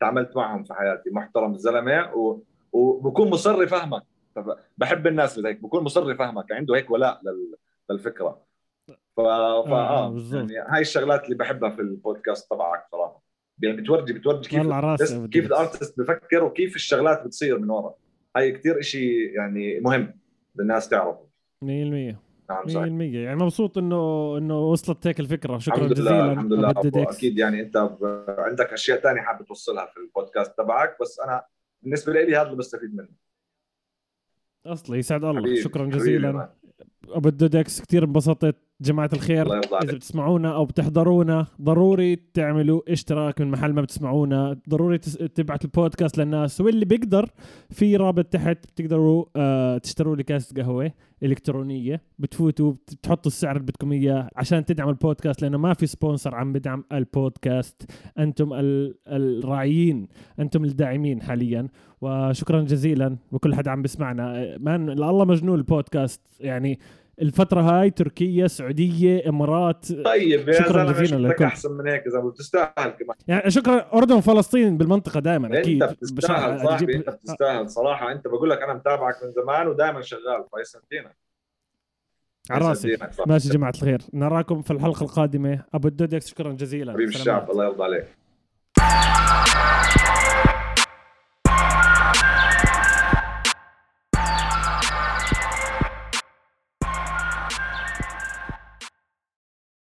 تعاملت معهم في حياتي. محترم الزلمة و... وبكون مصر يفهمك بحب الناس اللي هيك بكون مصر يفهمك عنده هيك ولاء لل... للفكرة. ف... فا
آه، بالضبط.
يعني هاي الشغلات اللي بحبها في البودكاست تبعك صراحة. يعني بتورجي بتورجي كيف
راسي
كيف.
ال
artist بفكر وكيف الشغلات بتصير من ورا. هاي كثير شيء يعني مهم للناس تعرفه.
100% 100%
نعم صحيح.
يعني مبسوط انه إنه وصلت هيك الفكرة. شكرا
الحمد
جزيلا.
لله الحمد لله
أبو.
أكيد يعني أنت عندك أشياء ثانية حابب توصلها في البودكاست تبعك بس أنا بالنسبة لي هذا اللي بستفيد منه.
اصلي يسعد الله.
حبيبي،
شكرا جزيلا. أبو الدودكس كثير انبسطت. جماعة الخير
عليك.
بتسمعونا أو بتحضرونا ضروري تعملوا اشتراك من محل ما بتسمعونا. ضروري تس- تبعت البودكاست للناس. واللي بيقدر في رابط تحت بتقدروا آه تشتروا لي كاسة قهوة إلكترونية. بتفوتوا بت- بتحطوا السعر اللي بدكم إياه عشان تدعموا البودكاست لأنه ما في sponsor عم بدعم البودكاست. أنتم ال- الراعيين أنتم الداعمين حاليا. وشكرا جزيلا وكل حدا عم بسمعنا آه، man الله مجنون البودكاست. يعني الفترة هاي تركيا سعودية إمارات.
طيب يا
شكراً جزيلاً لكم.
أحسن من هيك إذا بتستاهل كمان.
يعني شكرا أردن وفلسطين بالمنطقة دائما أكيد.
انت بتستاهل صاحبي
أجيب-
انت بتستاهل. صراحة أنت بقول لك أنا متابعك من زمان ودائما شغال فيسعدينا
على راسي. ماشي جماعة الخير. نراكم في الحلقة القادمة. أبو الدودكس شكرا جزيلا.
حبيب الشعب الله يرضى عليك.